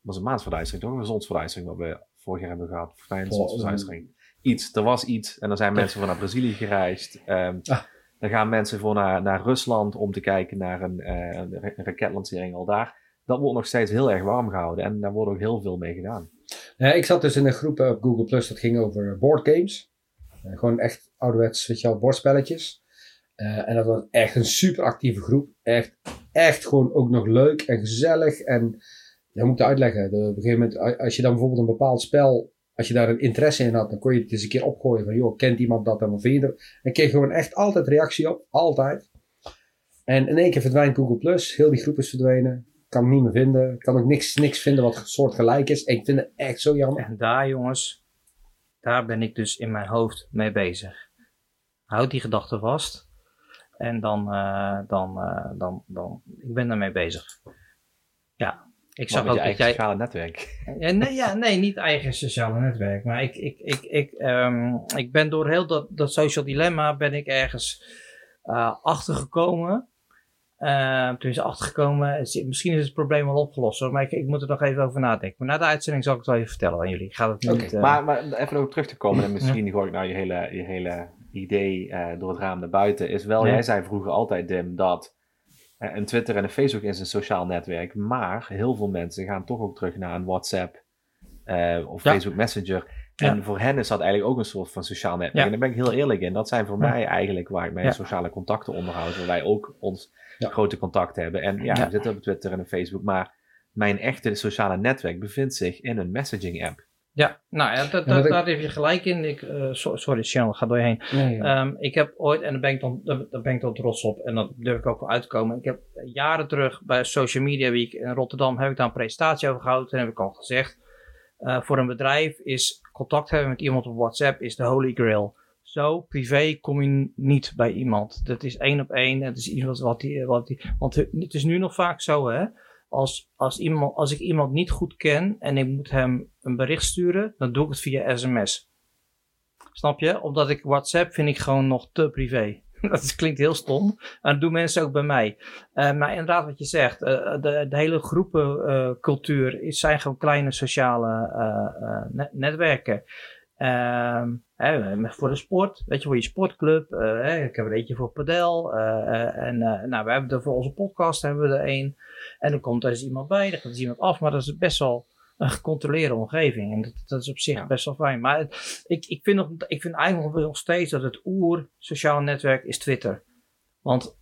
was een maansverduistering toch? Een zonsverduistering wat we vorig jaar hebben gehad. Volgens mij een Oh, zonsverduistering. Iets, er was iets en er zijn mensen voor naar Brazilië gereisd. Ah. Er gaan mensen voor naar, naar Rusland om te kijken naar een, ra- een raketlancering al daar. Dat wordt nog steeds heel erg warm gehouden en daar wordt ook heel veel mee gedaan. Ja, ik zat dus in een groep eh, op Google Plus, dat ging over boardgames. Eh, gewoon echt ouderwets, weet je wel, bordspelletjes. Eh, en dat was echt een super actieve groep. Echt, echt gewoon ook nog leuk en gezellig. En ja, moet ik uitleggen. Op een gegeven moment, als je dan bijvoorbeeld een bepaald spel, als je daar een interesse in had, dan kon je het eens een keer opgooien van, joh, kent iemand dat en wat vind je? En kreeg gewoon echt altijd reactie op, altijd. En in één keer verdwijnt Google Plus, heel die groep is verdwenen. Kan het niet meer vinden. Kan ook niks, niks vinden wat soortgelijk is. Ik vind het echt zo jammer. En daar, jongens, daar ben ik dus in mijn hoofd mee bezig. Houd die gedachte vast. En dan, eh, dan, eh, dan, dan, ik ben daarmee bezig. Ja, ik zag ook je dat eigen jij... sociale netwerk. Ja, nee, ja, nee, niet eigen sociale netwerk. Maar ik, ik, ik, ik, ehm, ik ben door heel dat, dat social dilemma ben ik ergens eh, achtergekomen. Eh, toen is er achtergekomen, is- misschien is het probleem al opgelost hoor, maar ik, ik moet er nog even over nadenken. Maar na de uitzending zal ik het wel even vertellen aan jullie. Ik ga het niet... eh, Maar, maar even nog terug te komen, en misschien gooi ik nou je hele, je hele idee eh, door het raam naar buiten, is wel, Ja. jij zei vroeger altijd, Dim, dat eh, een Twitter en een Facebook is een sociaal netwerk, maar heel veel mensen gaan toch ook terug naar een WhatsApp of Ja. Facebook Messenger. En Ja. voor hen is dat eigenlijk ook een soort van sociaal netwerk. Ja. En daar ben ik heel eerlijk in. Dat zijn voor Ja. mij eigenlijk waar ik mijn Ja. sociale contacten onderhoud, waar wij ook ons Ja. grote contact hebben. En ja, Ja. we zitten op Twitter en op Facebook, maar mijn echte sociale netwerk bevindt zich in een messaging app. Ja, nou ja, dat, dat, ik- daar heb je gelijk in. Ik, eh, so- sorry, Channel, ga door je heen. Nee, ja. Ehm, ik heb ooit, en daar ben, ik dan, daar daar ben ik dan trots op, en dat durf ik ook wel uit te komen. Ik heb jaren terug bij Social Media Week in Rotterdam, heb ik daar een presentatie over gehouden. Toen heb ik al gezegd, eh, voor een bedrijf is contact hebben met iemand op WhatsApp is de holy grail. Zo privé kom je niet bij iemand. Dat is één op één. Het is iemand wat die, wat die, want het is nu nog vaak zo, hè. Als, als, iemand, als ik iemand niet goed ken en ik moet hem een bericht sturen, dan doe ik het via sms. Snap je? Omdat ik WhatsApp vind ik gewoon nog te privé. Dat klinkt heel stom. En dat doen mensen ook bij mij. Eh, maar inderdaad, wat je zegt, eh, de, de hele groepencultuur is zijn gewoon kleine sociale eh, net- netwerken. Ehm, hè, voor de sport, weet je, voor je sportclub. eh, hè, ik heb er eentje voor padel. eh, eh, en nou, we hebben er voor onze podcast hebben we er één. En er komt er eens iemand bij, er gaat eens iemand af. Maar dat is best wel een gecontroleerde omgeving. En dat, dat is op zich Ja. best wel fijn. Maar het- ik, ik, vind nog, ik vind eigenlijk nog steeds dat het oer sociaal netwerk is Twitter. Want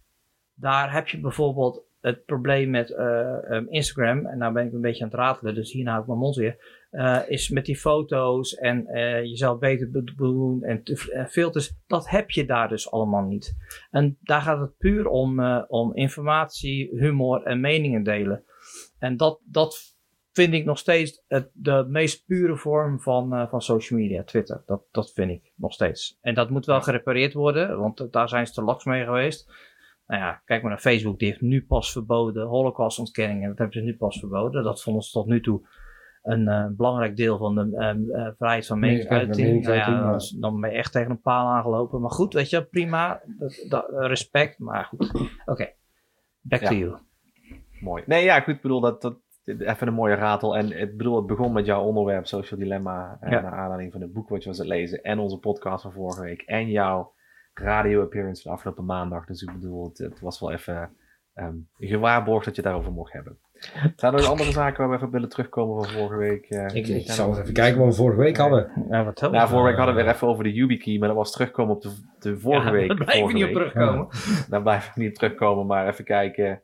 daar heb je bijvoorbeeld het probleem met Instagram. En nou ben ik een beetje aan het ratelen, dus hierna hou ik mijn mond weer. Eh, is met die foto's en eh, jezelf beter be- doen en eh, filters. Dat heb je daar dus allemaal niet. En daar gaat het puur om, om informatie, humor en meningen delen. En dat, dat vind ik nog steeds het, de meest pure vorm van, van social media, Twitter. Dat, dat vind ik nog steeds. En dat moet wel gerepareerd worden, want daar zijn ze te laks mee geweest. Nou ja, kijk maar naar Facebook, die heeft nu pas verboden holocaustontkenningen. Dat hebben ze nu pas verboden. Dat vonden ze tot nu toe een eh, belangrijk deel van de ehm, eh, vrijheid van meningsuiting. Nou ja, dan- ben je echt tegen een paal aangelopen. Maar goed, weet je, prima. Dat, dat, respect, maar goed. Oké, back Ja. to you. Mooi. Nee, ja, goed. Ik bedoel, dat, dat, even een mooie ratel. En ik bedoel, het begon met jouw onderwerp, Social Dilemma. eh, Ja. Naar aanleiding van het boek wat je was aan het lezen. En onze podcast van vorige week. En jouw radio appearance van afgelopen maandag. Dus ik bedoel, het, het was wel even ehm, gewaarborgd dat je het daarover mocht hebben. Zijn er nog andere zaken waar we even willen terugkomen van vorige week? eh, ik, ik zal eens even kijken wat we vorige week hadden. Ja, wat Nou, vorige week hadden we weer even over de YubiKey, maar dat was terugkomen op de, de vorige Ja, week. Daar blijven we vorige niet op terugkomen. Daar blijven we niet op terugkomen, maar even kijken.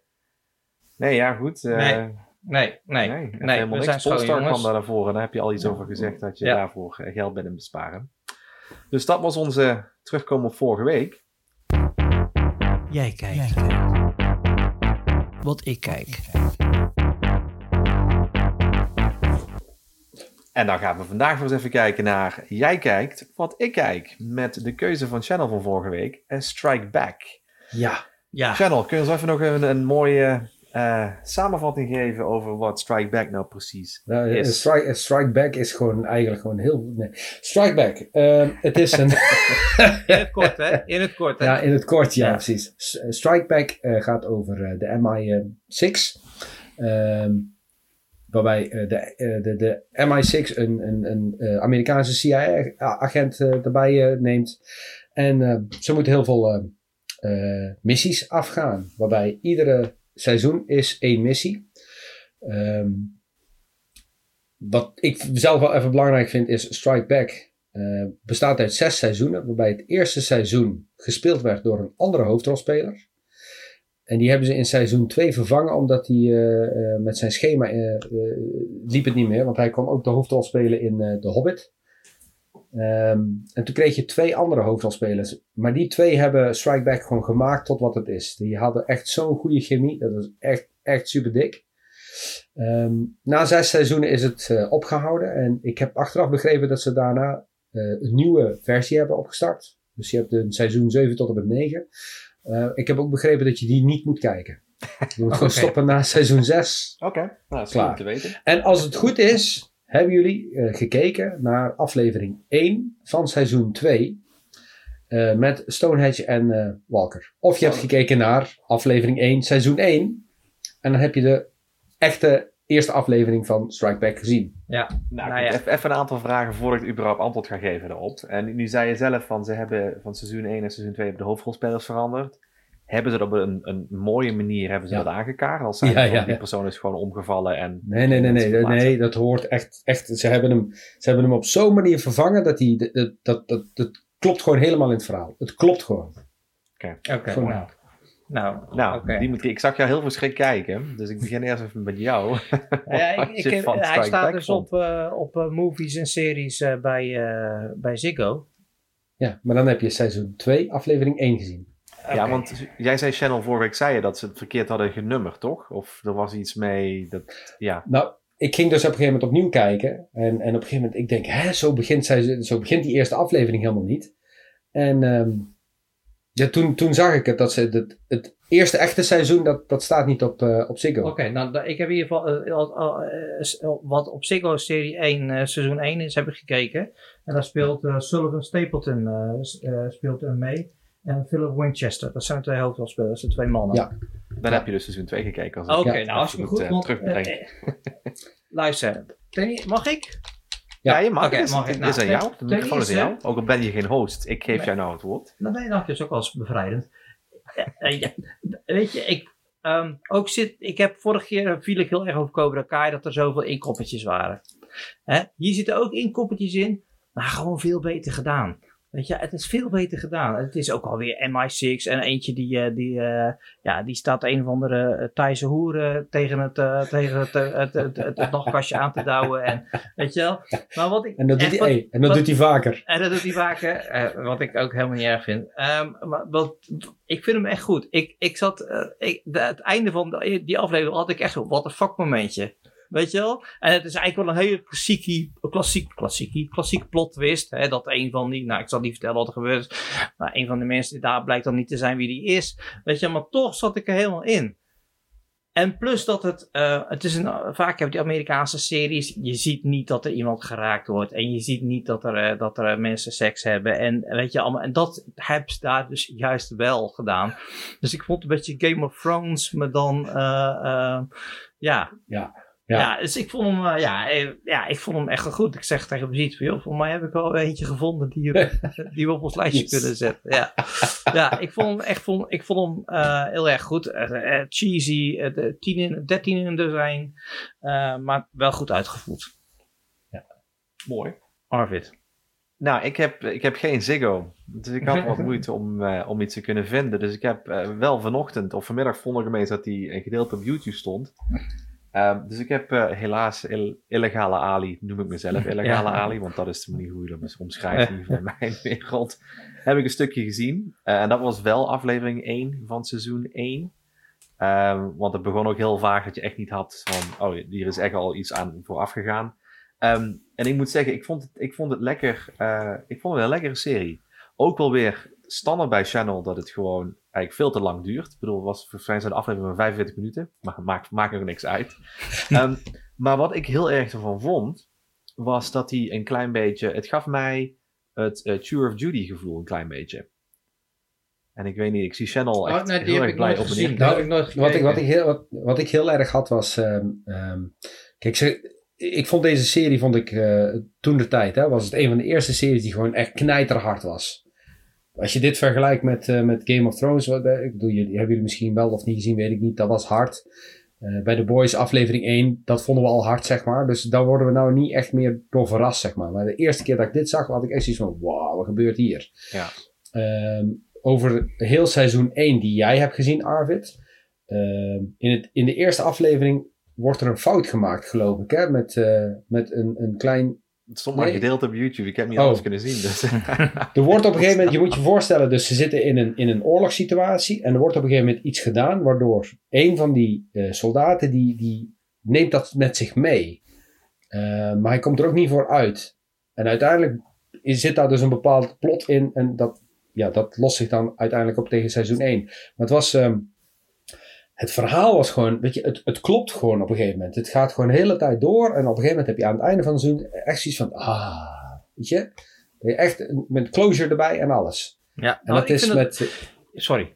Nee, ja, goed. eh, Nee, Nee, nee, Nee, helemaal we zijn niks. Polestar kwam jongens. daar naar voren. Daar heb je al iets over gezegd dat je Ja. daarvoor geld bent in besparen. Dus dat was onze terugkomen op vorige week. Jij kijkt. Wat ik kijk. En dan gaan we vandaag weer eens even kijken naar Jij kijkt, wat ik kijk. Met de keuze van Channel van vorige week, eh, Strike Back. Ja. Ja, Channel, kun je ons even nog een, een mooie eh, samenvatting geven over wat Strike Back nou precies Nou, is? strike, strike back is gewoon eigenlijk gewoon heel... Nee. Strike back. ehm, het is een... in het kort hè. In het kort hè. ja, in het kort, ja, Ja. precies. Eh, Strike back eh, gaat over eh, de MI6. Ehm, waarbij eh, de, eh, de, de MI6 een, een, een eh, Amerikaanse CIA-agent erbij neemt. En ze moeten heel veel missies afgaan. Waarbij iedere seizoen is één missie. Ehm, wat ik zelf wel even belangrijk vind is Strike Back. bestaat uit zes seizoenen. Waarbij het eerste seizoen gespeeld werd door een andere hoofdrolspeler. En die hebben ze in seizoen 2 vervangen, omdat hij eh, eh, met zijn schema eh, liep het niet meer. Want hij kon ook de hoofdrol spelen in The Hobbit. Ehm, en toen kreeg je twee andere hoofdrolspelers. Maar die twee hebben Strike Back gewoon gemaakt tot wat het is. Die hadden echt zo'n goede chemie. Dat was echt, echt super dik. Ehm, na zes seizoenen is het eh, opgehouden. En ik heb achteraf begrepen dat ze daarna een nieuwe versie hebben opgestart. Dus je hebt een seizoen 7 tot en met 9. Eh, ik heb ook begrepen dat je die niet moet kijken. Je moet gewoon stoppen na seizoen 6. Oké, nou, dat is goed te weten. En als het goed is, hebben jullie eh, gekeken naar aflevering 1 van seizoen 2. eh, met Stonehenge en Walker. Of je hebt gekeken naar aflevering 1, seizoen 1. En dan heb je de echte eerste aflevering van Strike Back gezien. Ja. Nou, Nou ja. even, even een aantal vragen voordat ik überhaupt antwoord ga geven daarop. En nu zei je zelf van ze hebben van seizoen 1 en seizoen 2 hebben de hoofdrolspelers veranderd. Hebben ze dat op een, een mooie manier hebben ze Ja. dat aangekaart? Als zijn Ja, van, ja, die ja. persoon is gewoon omgevallen en... Nee, nee, nee, nee, nee, dat hoort echt, echt ze, hebben hem, ze hebben hem op zo'n manier vervangen dat hij, dat, dat, dat, dat klopt gewoon helemaal in het verhaal. Het klopt gewoon. Oké. Nou. Nou, Nou, oké. Dimitri, ik zag jou heel verschrikt kijken. Dus ik begin eerst even met jou. Ja, ik, heb- hij staat dus op, eh, op eh, movies en series eh, bij, eh, bij Ziggo. Ja, maar dan heb je seizoen 2, aflevering 1 gezien. Ja, want jij zei Channel vorige week, zei je dat ze het verkeerd hadden genummerd, toch? Of er was iets mee dat... Ja, Nou, ik ging dus op een gegeven moment opnieuw kijken. En, en op een gegeven moment, ik denk, hè, zo begint, zij, zo begint die eerste aflevering helemaal niet. En ehm, ja, toen, toen zag ik het, dat ze het, het eerste echte seizoen, dat, dat staat niet op, eh, op Ziggo. Oké, nou, ik heb in ieder geval eh, eh, wat op Ziggo serie 1, eh, seizoen 1 is, heb ik gekeken. En daar speelt eh, Sullivan Stapleton eh, eh, speelt er mee. En Philip Winchester, dat zijn de twee hoofdrolspelers, de twee mannen. Ja. dan heb je dus seizoen 2 gekeken. Als ik Oké, nou hartstikke moet, goed. eh, want, terugbrengen. luister, mag ik? Ja, je mag. Het is, mag ik. het is Nou, aan jou. De ten microfoon is aan eerste- jou. Ook al ben je geen host. Ik geef Nee. jou nou het woord. Nou, nee, dat is ook wel eens bevrijdend. Weet je, ik, ehm, ook zit, ik heb vorige keer viel ik heel erg over Cobra Kai dat er zoveel inkoppertjes waren. Hè? Hier zitten ook inkoppertjes in, maar gewoon veel beter gedaan. Weet je, het is veel beter gedaan. Het is ook alweer MI6 en eentje die, eh, die, eh, ja, die staat een of andere uh, Thaise hoeren tegen het, eh, tegen het, eh, het, het, het, het nachtkastje aan te douwen. En, weet je wel? Maar wat ik En dat doet hij, en dat wat- doet hij vaker. en dat doet hij vaker, eh, wat ik ook helemaal niet erg vind. Ehm, maar wat, ik vind hem echt goed. Ik, ik zat, eh, ik, de, het einde van de- die aflevering had ik echt zo, wat een fuck momentje. Weet je wel? En het is eigenlijk wel een hele klassiekie, klassiek, klassiekie, klassiek plot twist. Hè, dat een van die, nou ik zal niet vertellen wat er gebeurt. Maar een van de mensen daar blijkt dan niet te zijn wie die is. Weet je, maar toch zat ik er helemaal in. En plus dat het, eh, het is een, vaak heb je die Amerikaanse series, je ziet niet dat er iemand geraakt wordt. En je ziet niet dat er, eh, dat er eh, mensen seks hebben. En weet je allemaal, en dat hebben ze daar dus juist wel gedaan. Dus ik vond het een beetje Game of Thrones, maar dan, ja. Ja. Ja. Ja. dus ik vond hem, eh, ja, eh, ja, ik vond hem echt wel goed. Ik zeg tegen Brigitte, van, joh, voor mij heb ik wel eentje gevonden die, we- die we op ons lijstje Yes. kunnen zetten. Ja, ja ik vond hem echt vond, ik vond hem, eh, heel erg goed. Eh, eh, cheesy, eh, de 10 in, 13 in een dozijn, eh, maar wel goed uitgevoerd. Mooi. Arvid. Nou, ik heb, ik heb geen Ziggo. Dus ik had wat moeite om, eh, om iets te kunnen vinden. Dus ik heb eh, wel vanochtend of vanmiddag vond ik ineens dat die een gedeelte op YouTube stond. Ehm, dus ik heb eh, helaas ill- illegale Ali, noem ik mezelf illegale Ja. Ali, want dat is de manier hoe je dat omschrijft in mijn wereld. Heb ik een stukje gezien. Eh, en dat was wel aflevering 1 van seizoen 1. Ehm, want het begon ook heel vaag dat je echt niet had van, oh, hier is echt al iets aan vooraf gegaan. Ehm, en ik moet zeggen, ik vond het, ik vond het lekker, eh, ik vond het een lekkere serie. Ook wel weer standaard bij Channel dat het gewoon eigenlijk veel te lang duurt. Ik bedoel, het was voor zijn de aflevering van 45 minuten, maar maakt, maakt nog niks uit. Ehm, maar wat ik heel erg ervan vond, was dat hij een klein beetje, het gaf mij het Tour of Duty gevoel een klein beetje. En ik weet niet, ik zie Channel echt Oh, nee, die heel erg ik blij op en gezien. neer. Dat Nou, heb ik nooit Wat ik, wat, ik heel, wat, wat ik heel erg had was. ehm, ehm, kijk, ze, ik vond deze serie, vond ik eh, toen de tijd, hè, was het een van de eerste series die gewoon echt knijterhard was. Als je dit vergelijkt met, eh, met Game of Thrones, wat, eh, ik bedoel, jullie, hebben jullie misschien wel of niet gezien, weet ik niet, dat was hard. Eh, bij The Boys aflevering 1, dat vonden we al hard, zeg maar. Dus daar worden we nou niet echt meer door verrast, zeg maar. Maar de eerste keer dat ik dit zag, had ik echt zoiets van, wauw, wat gebeurt hier? Ja. Ehm, over heel seizoen 1 die jij hebt gezien, Arvid. Ehm, in, het, in de eerste aflevering wordt er een fout gemaakt, geloof ik. Hè? Met, met een, een klein. Het stond maar Nee. gedeeld op YouTube, ik heb niet Oh. alles kunnen zien. Dus. Er wordt op een gegeven moment, je moet je voorstellen, dus ze zitten in een, in een oorlogssituatie. En er wordt op een gegeven moment iets gedaan, waardoor een van die eh, soldaten, die, die neemt dat met zich mee. Eh, maar hij komt er ook niet voor uit. En uiteindelijk is- zit daar dus een bepaald plot in. En dat, ja, dat lost zich dan uiteindelijk op tegen seizoen 1. Maar het was. ehm, het verhaal was gewoon, weet je, het, het klopt gewoon op een gegeven moment. Het gaat gewoon de hele tijd door. En op een gegeven moment heb je aan het einde van het seizoen echt zoiets van, ah, weet je. Echt met closure erbij en alles. Ja, En nou, dat ik is vind het- met, Sorry.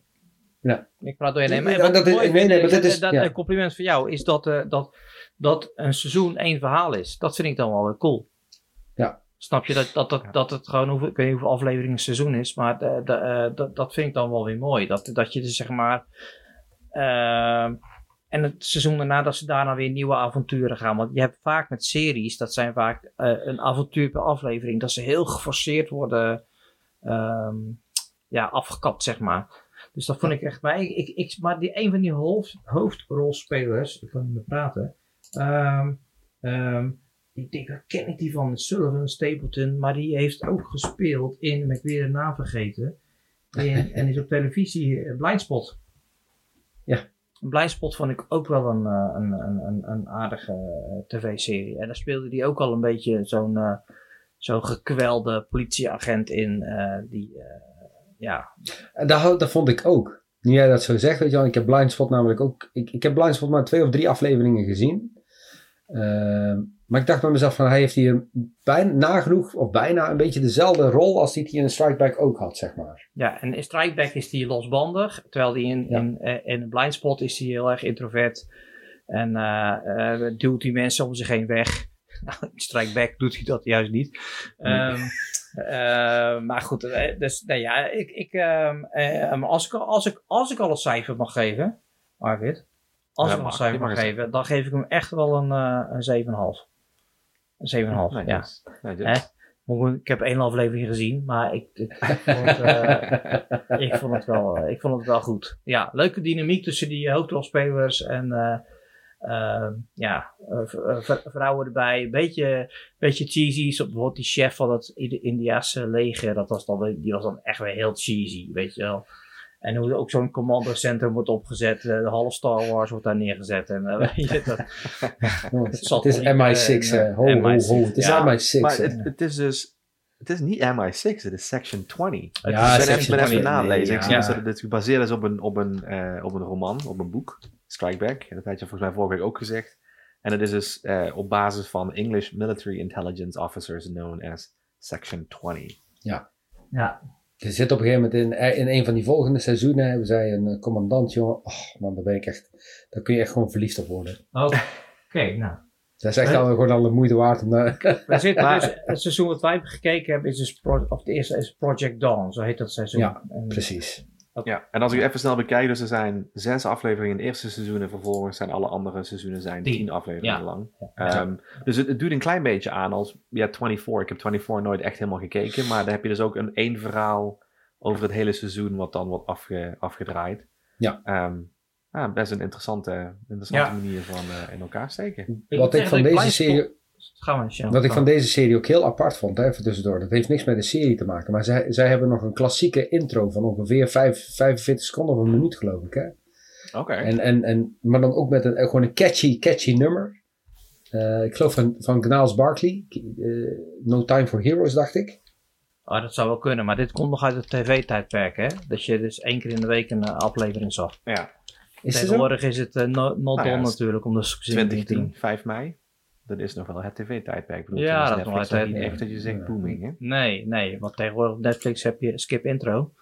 Ja. Ik praat door je. Ja, dat is- mooi nee, maar is- dit is- dat, ja. Een compliment voor jou is dat, eh, dat, dat een seizoen één verhaal is. Dat vind ik dan wel weer cool. Ja. Snap je dat, dat, dat, dat het gewoon, hoeveel, ik weet niet hoeveel afleveringen een seizoen is, maar de, de, eh, dat, dat vind ik dan wel weer mooi. Dat, dat je dus zeg maar. Ehm, en het seizoen daarna dat ze daarna weer nieuwe avonturen gaan. Want je hebt vaak met series, dat zijn vaak eh, een avontuur per aflevering, dat ze heel geforceerd worden ehm, ja, afgekapt, zeg maar. Dus dat vond ik echt. Maar, ik, ik, maar die, een van die hoofd, hoofdrolspelers, ik kan niet meer praten. ehm, ik denk, waar ken ik die van? Sullivan Stapleton, maar die heeft ook gespeeld in, ben ik weer de naam vergeten, in, en is op televisie eh, Blindspot. Ja. Blindspot vond ik ook wel een, eh, een, een, een, aardige eh, tv-serie. En daar speelde hij ook al een beetje zo'n eh, zo'n gekwelde politieagent in, die, ja, En dat, dat vond ik ook. Nu jij dat zo zegt, weet je wel, ik heb Blindspot namelijk ook, ik, ik heb Blindspot maar twee of drie afleveringen gezien. Ehm, maar ik dacht bij mezelf van, hij heeft hier bijna, nagenoeg, of bijna een beetje dezelfde rol als die hij in Strikeback ook had, zeg maar. Ja, en in Strikeback is hij losbandig, terwijl die in, Ja. in, eh, in Blindspot is hij heel erg introvert. En eh, eh, duwt die mensen om zich heen weg. Nou, in Strikeback doet hij dat juist niet. Ehm, eh, maar goed, dus nou ja, ik, ik, ehm, eh, als, ik, al- als, ik, als ik al een cijfer mag geven, Arvid, als Ja, ik al een mag. cijfer mag een geven, dan geef ik hem echt wel een, eh een 7,5. Een 7,5, Nee, ja. Ik heb één aflevering gezien, maar ik, ik, vond, het, eh, ik, vond het wel, eh, ik vond het wel goed. Ja, leuke dynamiek tussen die hoofdrolspelers en eh, ja, vrouwen erbij. Een beetje, beetje cheesy. Zo bijvoorbeeld die chef van het Indi- Indiase leger, dat was dan, die was dan echt weer heel cheesy, weet je wel. En hoe ook zo'n commandocentrum wordt opgezet, eh, de half Star Wars wordt daar neergezet. En, eh, weet je, dat, Het is niet, MI6, eh, ho, ho, MI6, ho, het is ja. MI6. Maar het, het is dus. Het is niet MI6, het is Section 20. Ja, ik ben even, ben even 20, nalezen. nee, ik zie ja. dat het gebaseerd is op een, op, een, eh, op een roman, op een boek, Strikeback. En dat had je volgens mij vorige week ook gezegd. En het is dus eh, op basis van English Military Intelligence Officers known as Section 20. ja, Er zit op een gegeven moment in, in een van die volgende seizoenen, hebben zij een eh, commandant, jongen. Oh man, daar ben ik echt, daar kun je echt gewoon verliefd op worden. Oké, nou. Dat is echt al, gewoon al de moeite waard om daar... We zitten Maar- dus, het seizoen wat wij hebben gekeken hebben, is dus Pro- of de eerste is Project Dawn, zo heet dat seizoen. Ja, En- Precies. Ja, en als ik even snel bekijk, dus er zijn zes afleveringen in het eerste seizoen en vervolgens zijn alle andere seizoenen zijn Tien. tien afleveringen Ja. lang. Ja. Ehm, dus het, het doet een klein beetje aan als ja, 24. Ik heb 24 nooit echt helemaal gekeken, maar dan heb je dus ook een één verhaal over het hele seizoen wat dan wordt afge, afgedraaid. Ja. Ehm, ja, best een interessante, interessante Ja. manier van eh, in elkaar steken. Wat ik van deze serie... Gaan we, Sjan. Wat ik van deze serie ook heel apart vond, hè, even tussendoor. Dat heeft niks met de serie te maken. Maar zij, zij hebben nog een klassieke intro van ongeveer 5, 45 seconden of een minuut, geloof ik. Hè? Oké. En, en, en, maar dan ook met een, gewoon een catchy, catchy nummer. Eh, ik geloof van, van Gnals Barkley. eh, no Time for Heroes, dacht ik. Oh, dat zou wel kunnen, maar dit komt nog uit het tv-tijdperk, hè? Dat je dus één keer in de week een eh, aflevering zag. Ja, Is? Tegenwoordig is het no- not Nou ja, on natuurlijk, om de 2010, 5 mei. Dat is nog wel het tv-tijdperk. Ja, dat is nog Netflix nog niet echt dat je zegt booming, hè? Nee, nee, want tegenwoordig op Netflix heb je skip intro.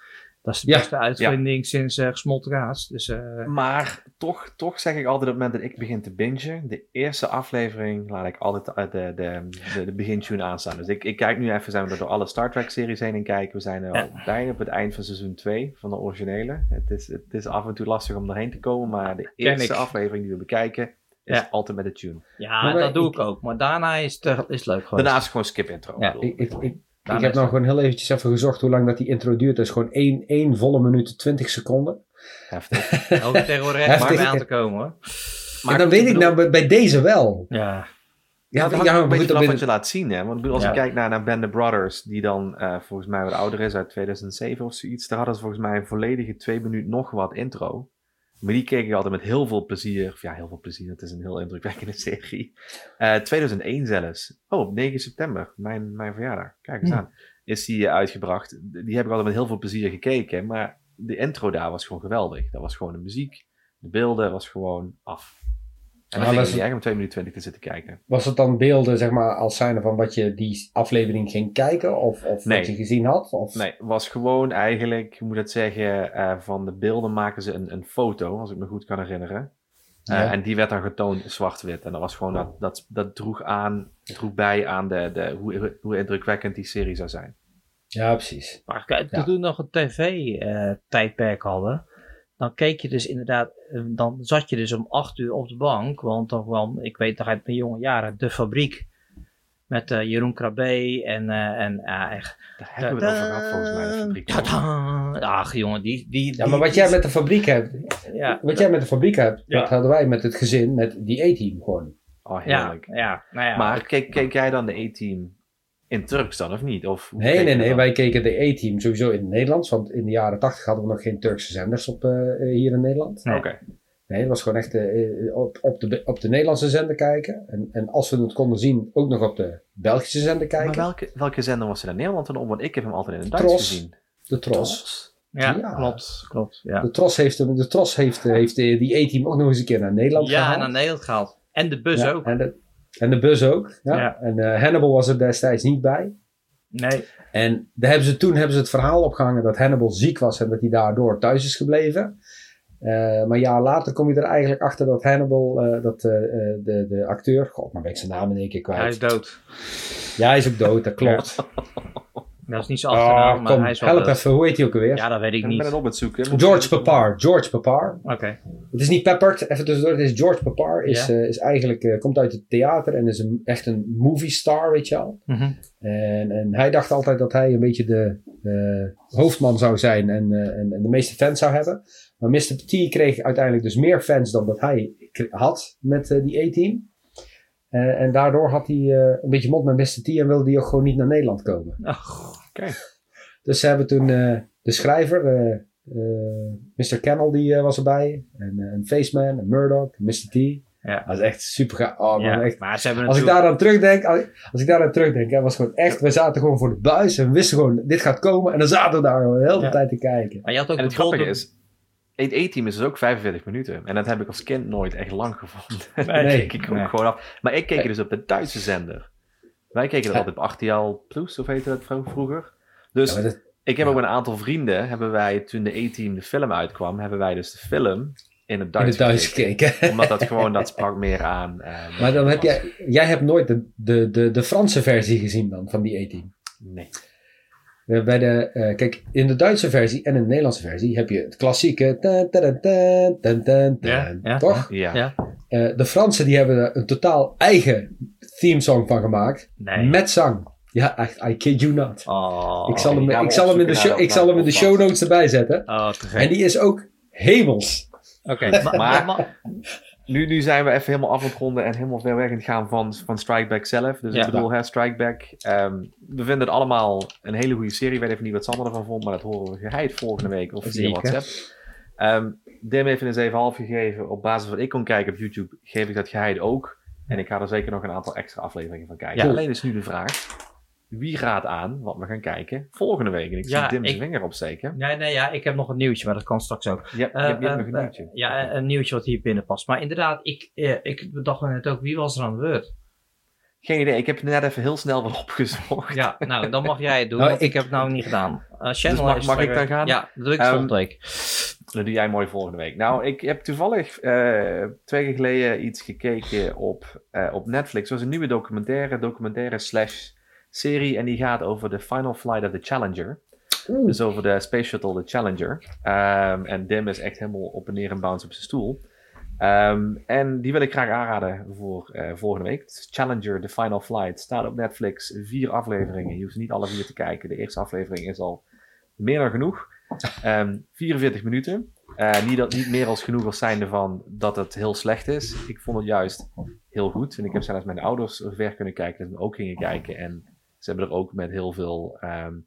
Dat is de Ja. beste uitvinding sinds eh gesmolten kaas. Dus eh, Maar toch, toch zeg ik altijd op het moment dat ik begin te bingen, de eerste aflevering laat ik altijd eh, de, de, de, de begintune aanstaan. Dus ik, ik kijk nu even, zijn we door alle Star Trek series heen en kijken. We zijn er Ja. al bijna op het eind van seizoen 2 van de originele. Het is, het is af en toe lastig om erheen te komen, maar de eerste aflevering die we bekijken is Ja. altijd met de tune. ja, Maar dat doe ik- ik ook. Maar daarna is het, is leuk gewoon. Daarna is het gewoon skip intro. Ja. Ik Ik, ik, ik, ik heb nou gewoon heel eventjes even gezocht hoe lang dat die intro duurt. Dat is gewoon één, één volle minuut 20 seconden. Heftig. Ook tegenwoordig echt Heftig. maar aan te komen hoor. en dan weet ik bedoel- nou bij, bij deze wel. Ja, Ja, Ja, dat hangt ja, ook een maar beetje vanaf wat je laat zien, hè. Want ik als Ja. je kijkt naar, naar Band of Brothers, die dan eh, volgens mij wat ouder is, uit 2007 of zoiets, daar hadden ze volgens mij een volledige twee minuut nog wat intro. Maar die keek ik altijd met heel veel plezier. Of ja, heel veel plezier, het is een heel indrukwekkende serie. Eh 2001 zelfs. Oh, op 9 september, mijn, mijn verjaardag. Kijk eens aan. Is die eh, uitgebracht. Die heb ik altijd met heel veel plezier gekeken. Maar de intro daar was gewoon geweldig. Dat was gewoon de muziek. De beelden was gewoon af. En dan ging niet echt om 2 minuten 20 te zitten kijken. Was het dan beelden zeg maar, als zijnde van wat je die aflevering ging kijken? Of, of Nee. wat je gezien had? Of? Nee, was gewoon eigenlijk, hoe moet ik dat zeggen, eh, van de beelden maken ze een, een foto, als ik me goed kan herinneren. Eh, Ja. En die werd dan getoond zwart-wit. En dat was gewoon, dat, dat, dat droeg, aan, droeg bij aan de, de, hoe, hoe indrukwekkend die serie zou zijn. Ja, precies. maar kijk, Ja. toen we nog een tv-tijdperk hadden, dan keek je dus inderdaad, eh, dan zat je dus om acht uur op de bank, want dan kwam, ik weet nog uit mijn jonge jaren, de fabriek. Met eh, Jeroen Krabbe en, eh, en echt. Daar hebben we het over gehad volgens mij, de fabriek. Tadaa! Ach jongen, die... die, Ja, maar wat jij met de fabriek hebt, Ja, wat jij met de fabriek hebt, Ja. dat hadden wij met het gezin, met die E-team gewoon. Oh, ja, heerlijk. ja, nou ja. Maar keek, keek jij dan de E-team in Turks dan, of niet? Of Nee, nee, nee. dan? Wij keken de E-team sowieso in het Nederlands. Want in de jaren 80 hadden we nog geen Turkse zenders op, eh, hier in Nederland. Nee. Oké. Nee, het was gewoon echt eh, op, op, de, op de Nederlandse zender kijken. En, en als we het konden zien, ook nog op de Belgische zender kijken. Maar welke, welke zender was er in Nederland dan op? Want ik heb hem altijd in het Duits Tros. gezien. De Tros. ja, ja. klopt, klopt, ja. De Tros heeft, de Tros heeft, eh, heeft eh, die E-team ook nog eens een keer naar Nederland Ja, en gehaald. naar Nederland gehaald. En de bus Ja, ook. En de, en de bus ook. Ja. Ja. En eh, Hannibal was er destijds niet bij. Nee, En daar hebben ze, toen hebben ze het verhaal opgehangen dat Hannibal ziek was en dat hij daardoor thuis is gebleven. Eh, maar jaar later kom je er eigenlijk achter dat Hannibal, eh, dat de, de acteur, god, maar ben ik zijn naam in één keer kwijt. hij is dood. Ja, hij is ook dood, dat klopt. Dat is niet zijn achternaam, Ah, maar hij is wel help even, hoe heet hij ook alweer? Ja, dat weet ik Ik ben niet. het op het zoeken. George Papar, George Papar. Oké. Het is niet Peppert, even tussendoor, het is George Papar. Is, eh, is eigenlijk, eh, komt uit het theater en is een, echt een movie star, weet je al. Mhm. En, en hij dacht altijd dat hij een beetje de eh, hoofdman zou zijn en, eh, en, en de meeste fans zou hebben. Maar Mr. T kreeg uiteindelijk dus meer fans dan dat hij had met eh, die A-team. Eh, en daardoor had hij eh, een beetje mond met Mr. T en wilde hij ook gewoon niet naar Nederland komen. Ach, Dus ze hebben toen eh, de schrijver, eh, eh, Mr. Kennel, die eh, was erbij. En een Faceman, een Murdoch, Mr. T. Ja. Dat is echt super gaaf. Oh, ja. echt Maar ze hebben als ik daar aan terugdenk, als ik, als ik daar aan terugdenk, hè, was gewoon echt, we zaten gewoon voor de buis en we wisten gewoon, dit gaat komen. En dan zaten we daar gewoon de hele Ja. tijd te kijken. Maar je had ook En het grappige is, het E-team is dus ook 45 minuten. En dat heb ik als kind nooit echt lang gevonden. Nee. Ik Nee. gewoon af. Maar ik keek er dus op de Duitse zender. Wij keken dat Ja. altijd op RTL Plus, of heette dat vro- vroeger. Dus Ja, maar dat- ik heb ja. ook met een aantal vrienden, hebben wij toen de E-team de film uitkwam, hebben wij dus de film in het in Duits het Duits gekeken. gekeken. Omdat dat gewoon, dat sprak meer aan. eh, maar dan heb jij, jij hebt nooit de, de, de, de Franse versie gezien dan, van die E-team. Nee. Eh, Bij de, eh, kijk, in de Duitse versie en in de Nederlandse versie heb je het klassieke. tan, tan, tan, tan, tan, Ja, tan, ja, toch? Ja. Ja. Eh, de Fransen die hebben er een totaal eigen themesong van gemaakt. Nee. Met zang. Ja, echt, I kid you not. Oh, ik, zal hem, ik zal hem in de show, ik zal hem in de show notes erbij zetten. Oh. En die is ook hemels. Oké, maar- Nu, nu zijn we even helemaal af aan het ronden en helemaal ver weg gaan van, van Strikeback zelf. Dus Ja. ik bedoel, hè, Strikeback. ehm, we vinden het allemaal een hele goede serie. Ik weet even niet wat Sander ervan vond, maar dat horen we geheid volgende week of via. WhatsApp. Ehm Dim heeft een 7,5 gegeven. Op basis van wat ik kon kijken op YouTube, geef ik dat geheid ook. En ik ga er zeker nog een aantal extra afleveringen van kijken. Ja. Alleen is nu de vraag: wie raadt aan wat we gaan kijken volgende week? En ik Ja, zie Dim zijn vinger opsteken. nee, nee, ja, ik heb nog een nieuwtje, maar dat kan straks ook. Je, Eh, je hebt eh, nog een nieuwtje. Ja, een nieuwtje wat hier binnen past. Maar inderdaad, ik, eh, ik bedacht me net ook, wie was er aan de beurt? Geen idee, ik heb net even heel snel wat opgezocht. Ja, nou, dan mag jij het doen, Nou, want ik, ik- heb het nou niet gedaan. Channel mag- mag ik dan gaan? Ja, dat doe ik Ehm, volgende week. Dat doe jij mooi volgende week. Nou, ik heb toevallig twee keer geleden iets gekeken op, op Netflix. Dat was een nieuwe documentaire, documentaire slash serie. En die gaat over de final flight of the Challenger. Oeh. Dus over de Space Shuttle, de Challenger. Ehm, en Dim is echt helemaal op en neer en bounce op zijn stoel. Ehm, en die wil ik graag aanraden voor eh, volgende week. Is Challenger, The Final Flight. Staat op Netflix. Vier afleveringen. Je hoeft niet alle vier te kijken. De eerste aflevering is al meer dan genoeg. Ehm 44 minuten. Eh, niet, dat, niet meer als genoeg als zijnde van dat het heel slecht is. Ik vond het juist heel goed. En ik heb zelfs mijn ouders ver kunnen kijken. Dat ze ook gingen kijken. En ze hebben er ook met heel veel, ehm, hoe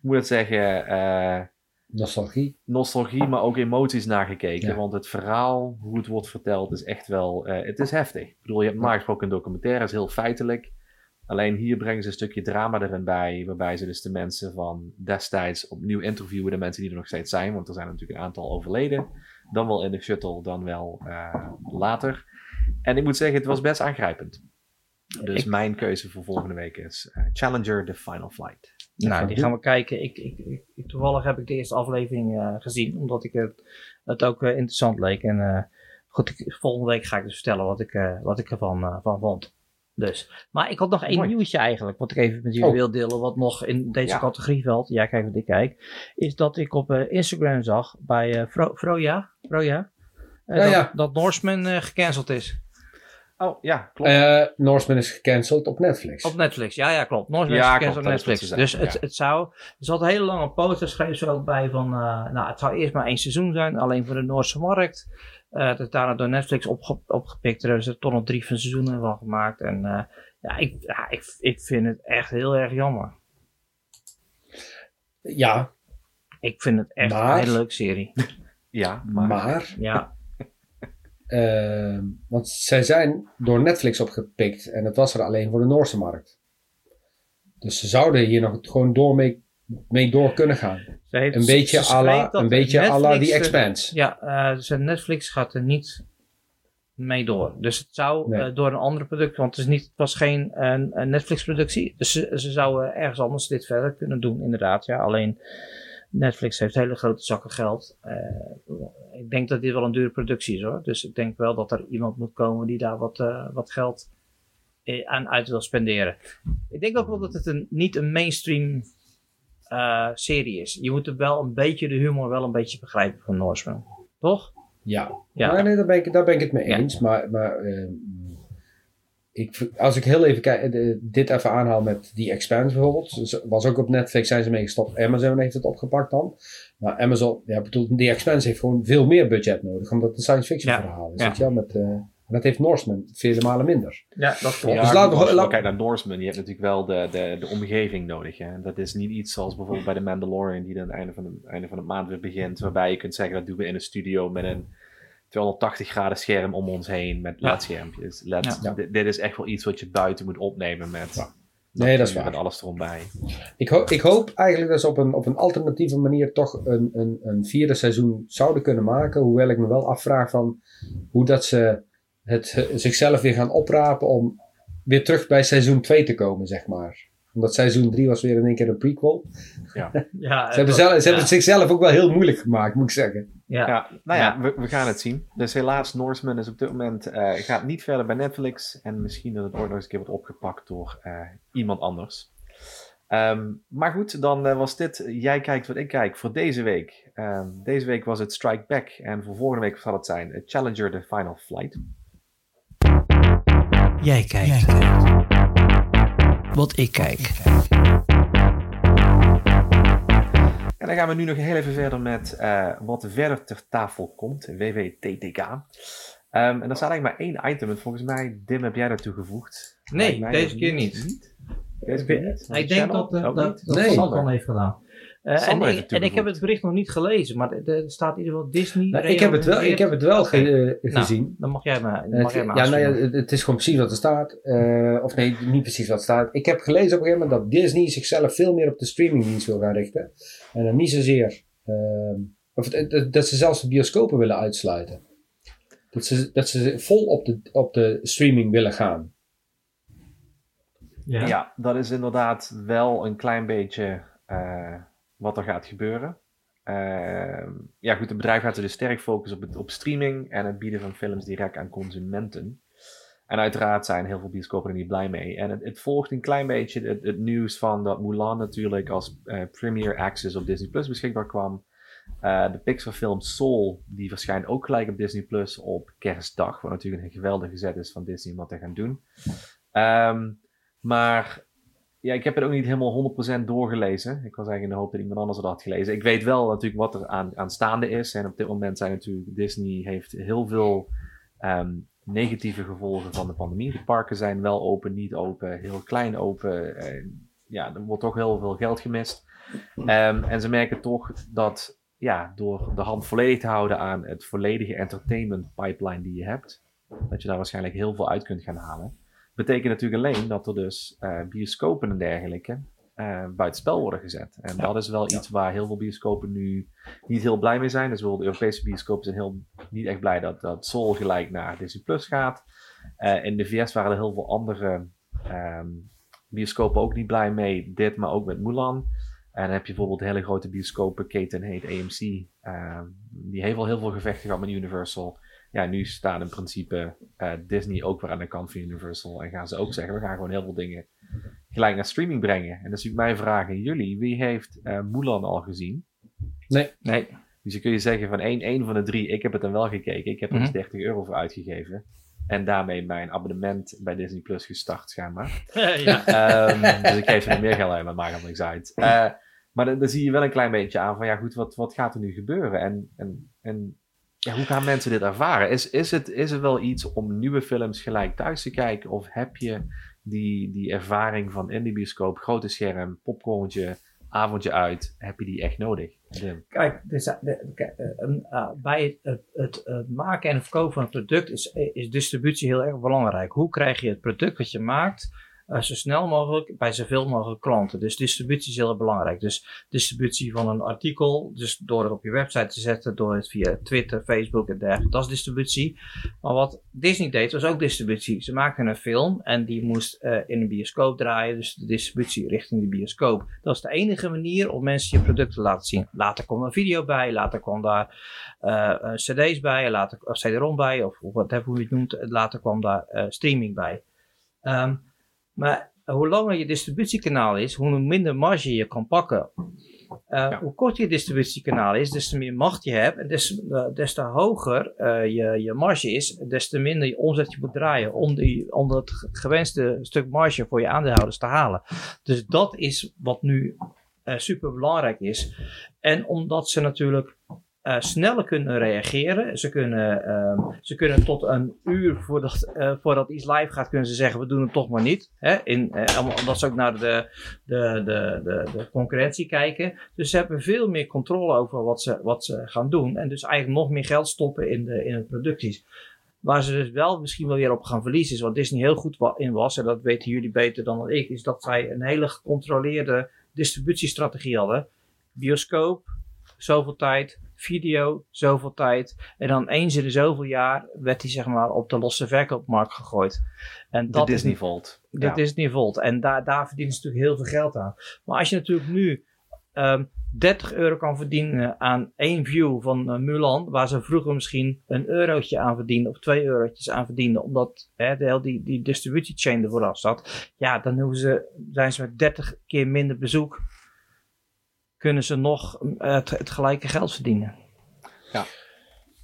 moet ik het zeggen... eh, Nostalgie. nostalgie, maar ook emoties naar gekeken. Ja. Want het verhaal, hoe het wordt verteld, is echt wel... eh, het is heftig. Ik bedoel, je hebt normaal gesproken een documentaire, is heel feitelijk. Alleen hier brengen ze een stukje drama erin bij, waarbij ze dus de mensen van destijds opnieuw interviewen, de mensen die er nog steeds zijn, want er zijn natuurlijk een aantal overleden. Dan wel in de shuttle, dan wel eh, later. En ik moet zeggen, het was best aangrijpend. Dus Ik- mijn keuze voor volgende week is eh, Challenger, The Final Flight. Nou, die gaan we kijken. Ik, ik, ik- toevallig heb ik de eerste aflevering eh, gezien, omdat ik het, het ook eh, interessant leek. En eh, goed, ik- volgende week ga ik dus vertellen wat ik, eh, wat ik ervan van vond. Dus. Maar ik had nog één Mooi. nieuwtje eigenlijk, wat ik even met jullie Oh. wil delen, wat nog in deze Ja. categorie valt. Ja, kijk wat ik kijk. Is dat ik op eh, Instagram zag bij eh Fro Froja, Froja eh, Ja, dat, ja. dat Norseman eh, gecanceld is. Oh, ja, klopt. Eh Norseman is gecanceld op Netflix. Op Netflix, ja, ja, klopt. Norseman Ja, is gecanceld klopt, op is Netflix. Dus het, ja. het zou. Er zat een hele lange poster, schreef ze ook bij van. eh, nou, het zou eerst maar één seizoen zijn, alleen voor de Noorse markt. Eh dat is daarna door Netflix opge, opgepikt. Daar hebben ze er toch nog drie van seizoenen van gemaakt. En eh, ja, ik, ja ik, ik vind het echt heel erg jammer. Ja, Ik vind het echt Maar- een hele leuke serie. ja, maar... maar... Ja, eh, want zij zijn door Netflix opgepikt en het was er alleen voor de Noorse markt. Dus ze zouden hier nog gewoon door mee, mee door kunnen gaan. heeft, Een beetje ze à la, schreef dat een beetje Netflix er- Expanse. Ja, eh, dus Netflix gaat er niet mee door. Dus het zou Nee. eh, door een andere product, want het, is niet, het was geen eh, Netflix-productie. Dus ze, ze zouden ergens anders dit verder kunnen doen, inderdaad. Ja. Alleen Netflix heeft hele grote zakken geld. Ik denk dat dit wel een dure productie is hoor. Dus ik denk wel dat er iemand moet komen die daar wat, eh, wat geld eh, aan uit wil spenderen. Ik denk ook wel dat het een, niet een mainstream eh, serie is. Je moet er wel een beetje de humor wel een beetje begrijpen van Norseman. Toch? Ja, Ja. Maar nee, daar, ben ik, daar ben ik het mee Ja. eens. Maar, maar ik, als ik heel even kijk, eh, dit even aanhaal met The Expanse bijvoorbeeld. Was ook op Netflix, zijn ze mee gestopt. Amazon heeft het opgepakt dan. Maar Amazon, ja, bedoel, The Expanse heeft gewoon veel meer budget nodig. Omdat het een science fiction Ja. verhaal is. Ja. Weet je wel, met, eh, en dat heeft Norseman vele malen minder. Ja, dat klopt. Ja, Dus laten we- als je laat- kijkt naar Norseman, je hebt natuurlijk wel de, de, de omgeving nodig. Hè? Dat is niet iets zoals bijvoorbeeld bij de Mandalorian, die dan aan het einde van de, einde van de maand weer begint. Waarbij je kunt zeggen, dat doen we in een studio met een 280 graden scherm om ons heen met Ja. LED-schermpjes. LED, Ja. Dit, dit is echt wel iets wat je buiten moet opnemen met, Ja. Nee, dat is met waar. alles erom bij. Ik, ho- ik hoop eigenlijk dat ze op een, op een alternatieve manier toch een, een, een vierde seizoen zouden kunnen maken. Hoewel ik me wel afvraag van hoe dat ze het zichzelf weer gaan oprapen om weer terug bij seizoen 2 te komen, zeg maar. Omdat seizoen 3 was weer in één keer een prequel. Ja, Ze hebben, zelf, ze hebben het zichzelf ook wel heel moeilijk gemaakt, moet ik zeggen. Ja. Ja, nou ja, Ja. We, we gaan het zien. Dus helaas, Norseman is op dit moment, eh, gaat niet verder bij Netflix. En misschien dat het ooit nog eens een keer wordt opgepakt door eh, iemand anders. Ehm, maar goed, dan eh, was dit Jij kijkt wat ik kijk voor deze week. Ehm, deze week was het Strike Back. En voor volgende week zal het zijn Challenger The Final Flight. Jij kijkt. Wat ik kijk. En dan gaan we nu nog heel even verder met uh, wat verder ter tafel komt, WWTTK. Um, en er staat eigenlijk maar één item. En volgens mij, Dim, heb jij dat toegevoegd? Nee, deze keer niet. niet. Deze keer niet? Ik denk dat, uh, dat, dat, Nee. Sander heeft gedaan. Uh, en, ik, het en ik heb het bericht nog niet gelezen, maar er staat in ieder geval Disney. Nou, ik, heb het wel, ik heb het wel ge- eh, Nou, gezien. Dan mag jij me, Het- mag jij me ja, nou ja, het, is gewoon precies wat er staat. Eh, of nee, niet precies wat er staat. Ik heb gelezen op een gegeven moment dat Disney zichzelf veel meer op de streamingdienst wil gaan richten. En dan niet zozeer. ehm, of dat ze zelfs de bioscopen willen uitsluiten. Dat ze, dat ze vol op de, op de streaming willen gaan. Ja. dat is inderdaad wel een klein beetje eh, wat er gaat gebeuren. Ehm, ja, goed, het bedrijf gaat er dus sterk focussen op, het, op streaming en het bieden van films direct aan consumenten. En uiteraard zijn heel veel bioscopen er niet blij mee. En het, volgt een klein beetje het, nieuws van dat Mulan natuurlijk als eh, Premier Access op Disney Plus beschikbaar kwam. Eh, de Pixar-film Soul, die verschijnt ook gelijk op Disney Plus op kerstdag. Wat natuurlijk een geweldige zet is van Disney om dat te gaan doen. Ehm, maar ja, ik heb het ook niet helemaal 100% doorgelezen. Ik was eigenlijk in de hoop dat iemand anders had gelezen. Ik weet wel natuurlijk wat er aan, aanstaande is. En op dit moment zijn natuurlijk Disney heeft heel veel ehm, negatieve gevolgen van de pandemie. De parken zijn wel open, niet open, heel klein open. Ja, er wordt toch heel veel geld gemist. Ehm, en ze merken toch dat ja, door de hand volledig te houden aan het volledige entertainment pipeline die je hebt, dat je daar waarschijnlijk heel veel uit kunt gaan halen. Betekent natuurlijk alleen dat er dus eh, bioscopen en dergelijke eh buitenspel worden gezet. En dat is wel iets waar heel veel bioscopen nu niet heel blij mee zijn. Dus bijvoorbeeld de Europese bioscopen zijn heel, niet echt blij dat, dat Soul gelijk naar Disney Plus gaat. Eh, in de VS waren er heel veel andere ehm, bioscopen ook niet blij mee. Dit, maar ook met Mulan. En dan heb je bijvoorbeeld hele grote bioscopenketen heet AMC. ehm, die heeft al heel veel gevechten gehad met Universal. Ja, nu staat in principe eh, Disney ook weer aan de kant van Universal. En gaan ze ook zeggen, we gaan gewoon heel veel dingen gelijk naar streaming brengen. En dat is natuurlijk mijn vraag aan jullie. Wie heeft eh, Mulan al gezien? Nee. Dus dan kun je zeggen van één, één van de drie, ik heb het dan wel gekeken. Ik heb er Mhm. dus 30 euro voor uitgegeven. En daarmee mijn abonnement bij Disney Plus gestart, schijnbaar. ja. Ehm, dus ik geef er meer geld uit, maar maakt helemaal niks uit. Eh, maar dan, dan zie je wel een klein beetje aan van, ja goed, wat, wat gaat er nu gebeuren? En, en, en ja, hoe gaan mensen dit ervaren? Is, is, het, is het wel iets om nieuwe films gelijk thuis te kijken? Of heb je die, die ervaring van in die bioscoop, grote scherm, popcornje, avondje uit, heb je die echt nodig? Kijk, eh, de- eh, eh, bij het, het, het, het maken en verkopen van een product is, is distributie heel erg belangrijk. Hoe krijg je het product wat je maakt eh, zo snel mogelijk bij zoveel mogelijk klanten? Dus distributie is heel belangrijk. Dus distributie van een artikel, dus door het op je website te zetten, door het via Twitter, Facebook en dergelijke, dat is distributie. Maar wat Disney deed, was ook distributie. Ze maakten een film en die moest eh, in een bioscoop draaien, dus de distributie richting de bioscoop. Dat is de enige manier om mensen je product te laten zien. Later kwam er video bij, later kwam daar eh, cd's bij, later cd-rom bij, of whatever hoe je het noemt. Later kwam daar streaming bij. Ehm, maar hoe langer je distributiekanaal is, hoe minder marge je kan pakken. Eh, Ja. Hoe korter je distributiekanaal is, des te meer macht je hebt. En des, eh, des te hoger eh, je, je marge is, des te minder je omzet je moet draaien. Om, die, om dat ge- gewenste stuk marge voor je aandeelhouders te halen. Dus dat is wat nu super belangrijk is. En omdat ze natuurlijk eh, sneller kunnen reageren. Ze kunnen, ehm, ze kunnen tot een uur voordat, eh, voordat iets live gaat, kunnen ze zeggen: we doen het toch maar niet. Hè? In, om- omdat ze ook naar de, de, de, de, de concurrentie kijken. Dus ze hebben veel meer controle over wat ze, wat ze gaan doen. En dus eigenlijk nog meer geld stoppen in de, in de producties. Waar ze dus wel misschien wel weer op gaan verliezen, is wat Disney heel goed in was, en dat weten jullie beter dan ik, is dat zij een hele gecontroleerde distributiestrategie hadden. Bioscoop, zoveel tijd, video, zoveel tijd. En dan eens in de zoveel jaar werd hij zeg maar op de losse verkoopmarkt gegooid. En dat is Disney niet- Vault. de Disney Vault. En daar, daar verdienen ze natuurlijk heel veel geld aan. Maar als je natuurlijk nu ehm 30 euro kan verdienen aan één view van eh, Mulan, waar ze vroeger misschien een eurotje aan verdienden of twee eurotjes aan verdienden, omdat hè, de, hele die, die distributiechain er vooraf zat, ja, dan hoeven ze, zijn ze met 30 keer minder bezoek, kunnen ze nog eh, het, gelijke geld verdienen.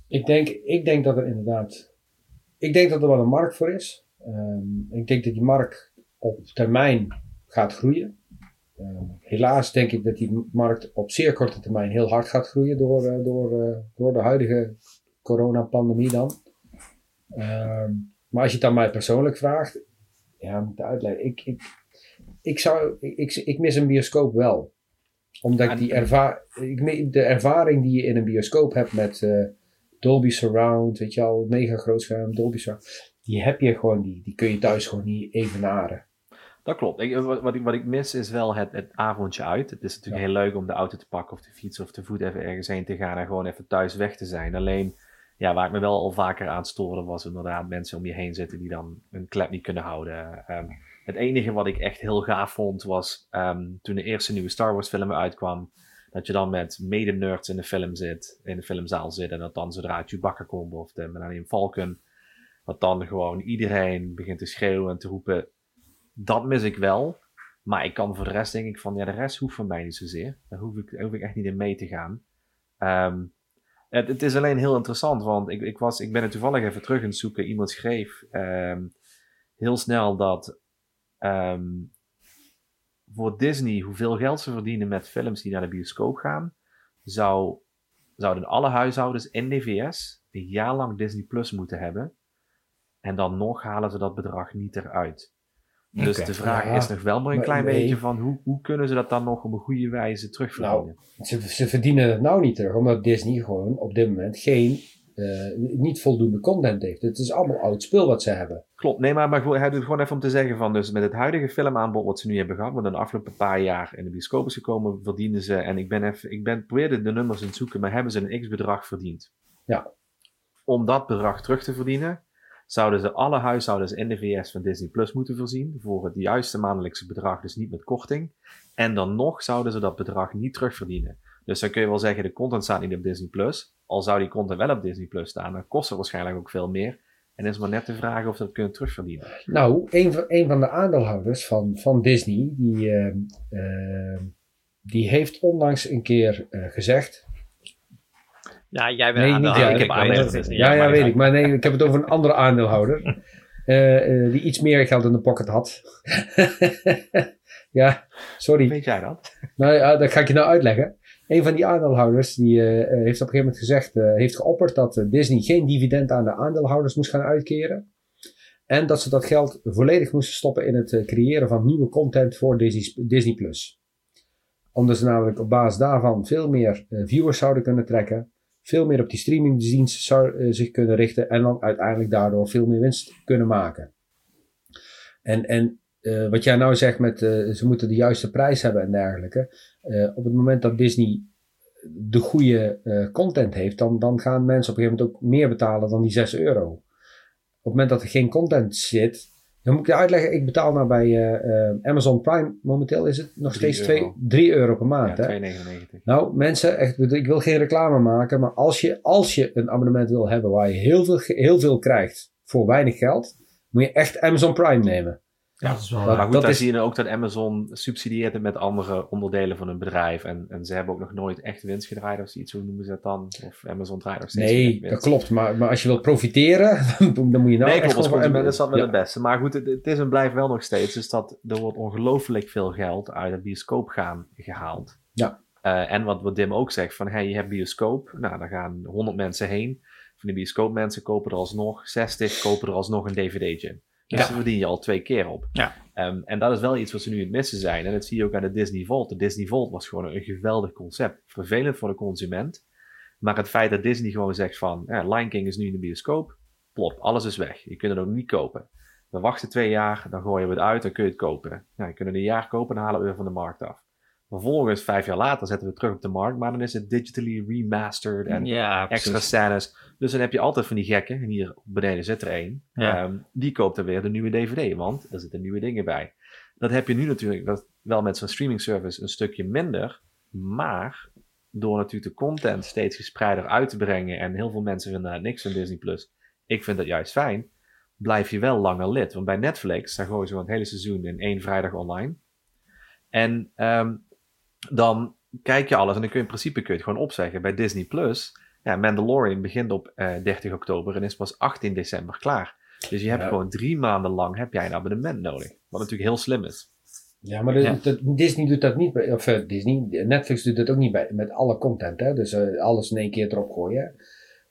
Ik denk, ik denk dat er inderdaad. Ik denk dat er wel een markt voor is. Ehm, ik denk dat die markt op termijn gaat groeien. Ehm, helaas denk ik dat die markt op zeer korte termijn heel hard gaat groeien door, eh, door, eh, door de huidige coronapandemie dan. Ehm, maar als je het aan mij persoonlijk vraagt, ja, moet uitleggen. Ik, ik, ik, zou, ik, ik, mis een bioscoop wel. Omdat ik die erva ik, de ervaring die je in een bioscoop hebt met uh, Dolby Surround, weet je al, mega groot scherm, Dolby Surround, die heb je gewoon, die, die kun je thuis gewoon niet evenaren. Dat klopt. Ik, wat, ik, wat ik mis is wel het, het avondje uit. Het is natuurlijk heel leuk om de auto te pakken of de fiets of te voet even ergens heen te gaan en gewoon even thuis weg te zijn. Alleen, ja, waar ik me wel al vaker aan stoorde was inderdaad mensen om je heen zitten die dan een klep niet kunnen houden. Ehm, het enige wat ik echt heel gaaf vond was ehm, toen de eerste nieuwe Star Wars film uitkwam. Dat je dan met mede-nerds in de film zit, in de filmzaal zit. En dat dan zodra Chewbacca komt of de Millennium Falcon, dat dan gewoon iedereen begint te schreeuwen en te roepen dat mis ik wel. Maar ik kan voor de rest denk ik van, ja, de rest hoeft van mij niet zozeer. Daar hoef ik, hoef ik echt niet in mee te gaan. Ehm, het, is alleen heel interessant, want ik, ik, was, ik ben er toevallig even terug het zoeken. Iemand schreef ehm, heel snel dat ehm, voor Disney, hoeveel geld ze verdienen met films die naar de bioscoop gaan, zou, zouden alle huishoudens in de VS een jaar lang Disney Plus moeten hebben. En dan nog halen ze dat bedrag niet eruit. Dus de vraag is nog wel maar een klein beetje van hoe, hoe kunnen ze dat dan nog op een goede wijze terugverdienen? Nou, ze, ze verdienen het nou niet terug, omdat Disney gewoon op dit moment geen, uh, niet voldoende content heeft. Het is allemaal oud spul wat ze hebben. Klopt, nee, maar, maar hij doet gewoon even om te zeggen van, dus met het huidige filmaanbod wat ze nu hebben gehad, want in de afgelopen paar jaar in de bioscoop is gekomen, verdienen ze, en ik ben even, ik ben, probeerde de nummers in het zoeken, maar hebben ze een x-bedrag verdiend. Ja. Om dat bedrag terug te verdienen, zouden ze alle huishoudens in de VS van Disney Plus moeten voorzien voor het juiste maandelijkse bedrag, dus niet met korting. En dan nog zouden ze dat bedrag niet terugverdienen. Dus dan kun je wel zeggen, de content staat niet op Disney Plus. Al zou die content wel op Disney Plus staan, dan kost het waarschijnlijk ook veel meer. En is maar net de vraag of ze dat kunnen terugverdienen. Nou, een van, een van de aandeelhouders van, van Disney, die, uh, die heeft onlangs een keer uh, gezegd ja, jij bent nee, aandeelhouder. ik heb aandeelhouder. Ja, ja, weet ik. Maar nee, ik heb het over een andere aandeelhouder. Uh, uh, die iets meer geld in de pocket had. ja, sorry. Weet jij dat? Nou ja, dat ga ik je nou uitleggen. Een van die aandeelhouders die uh, heeft op een gegeven moment gezegd, heeft geopperd dat Disney geen dividend aan de aandeelhouders moest gaan uitkeren. En dat ze dat geld volledig moesten stoppen in het creëren van nieuwe content voor Disney, Disney Plus. Omdat ze namelijk op basis daarvan veel meer viewers zouden kunnen trekken veel meer op die streamingdiensten zou zich kunnen richten en dan uiteindelijk daardoor veel meer winst kunnen maken. En, en uh, wat jij nou zegt met uh, ze moeten de juiste prijs hebben en dergelijke. op het moment dat Disney de goede content heeft, dan, dan gaan mensen op een gegeven moment ook meer betalen dan die 6 euro. Op het moment dat er geen content zit, dan moet ik je uitleggen, ik betaal nou bij Amazon Prime, momenteel is het nog steeds 2, 3 euro per maand. Ja, 2,99. Nou mensen, echt, ik wil geen reclame maken, maar als je, als je een abonnement wil hebben waar je heel veel, heel veel krijgt voor weinig geld, moet je echt Amazon Prime nemen. Ja, dat is wel. Maar goed, dat daar is... zie je ook dat Amazon subsidieert het met andere onderdelen van hun bedrijf. En, en ze hebben ook nog nooit echt winst gedraaid of zoiets. Hoe noemen ze dat dan? Of Amazon draait nog steeds Nee, dat klopt. Maar, maar als je wilt profiteren, dan moet je nou Nee, klopt. Als consument is dat wel het beste. Maar goed, het, het, is en blijft wel nog steeds. Dus dat er wordt ongelooflijk veel geld uit het bioscoop gaan gehaald. Ja. Uh, en wat, wat Dim ook zegt, van hey, je hebt bioscoop. Nou, daar gaan 100 mensen heen. Van de bioscoop mensen kopen er alsnog 60, kopen er alsnog een dvd'tje. Dus daar verdien je al twee keer op. Ja. Um, en dat is wel iets wat ze nu in het missen zijn. En dat zie je ook aan de Disney Vault. De Disney Vault was gewoon een geweldig concept. Vervelend voor de consument. Maar het feit dat Disney gewoon zegt van... Ja, Lion King is nu in de bioscoop. Plop, alles is weg. Je kunt het ook niet kopen. We wachten twee jaar, dan gooien we het uit, dan kun je het kopen. Nou, je kunt het een jaar kopen, dan halen we weer van de markt af. Vervolgens, vijf jaar later, zetten we het terug op de markt. Maar dan is het digitally remastered en ja, extra scènes. Dus dan heb je altijd van die gekken. En hier beneden zit er één. Ja. Um, die koopt dan weer de nieuwe DVD. Want er zitten nieuwe dingen bij. Dat heb je nu natuurlijk wel met zo'n streaming service een stukje minder. Maar door natuurlijk de content steeds gespreider uit te brengen. En heel veel mensen vinden daar niks van Disney+. Plus. Ik vind dat juist fijn. Blijf je wel langer lid. Want bij Netflix, daar gooien ze gewoon het hele seizoen in één vrijdag online. En um, dan kijk je alles en dan kun je in principe kun je het gewoon opzeggen. Bij Disney Plus, ja, Mandalorian begint op uh, eh, 30 oktober en is pas 18 december klaar. Dus je hebt gewoon drie maanden lang heb jij een abonnement nodig. Wat natuurlijk heel slim is. Ja, maar Ja. Disney doet dat niet of eh, Disney, Netflix doet dat ook niet bij, met alle content, hè. Dus eh, alles in één keer erop gooien.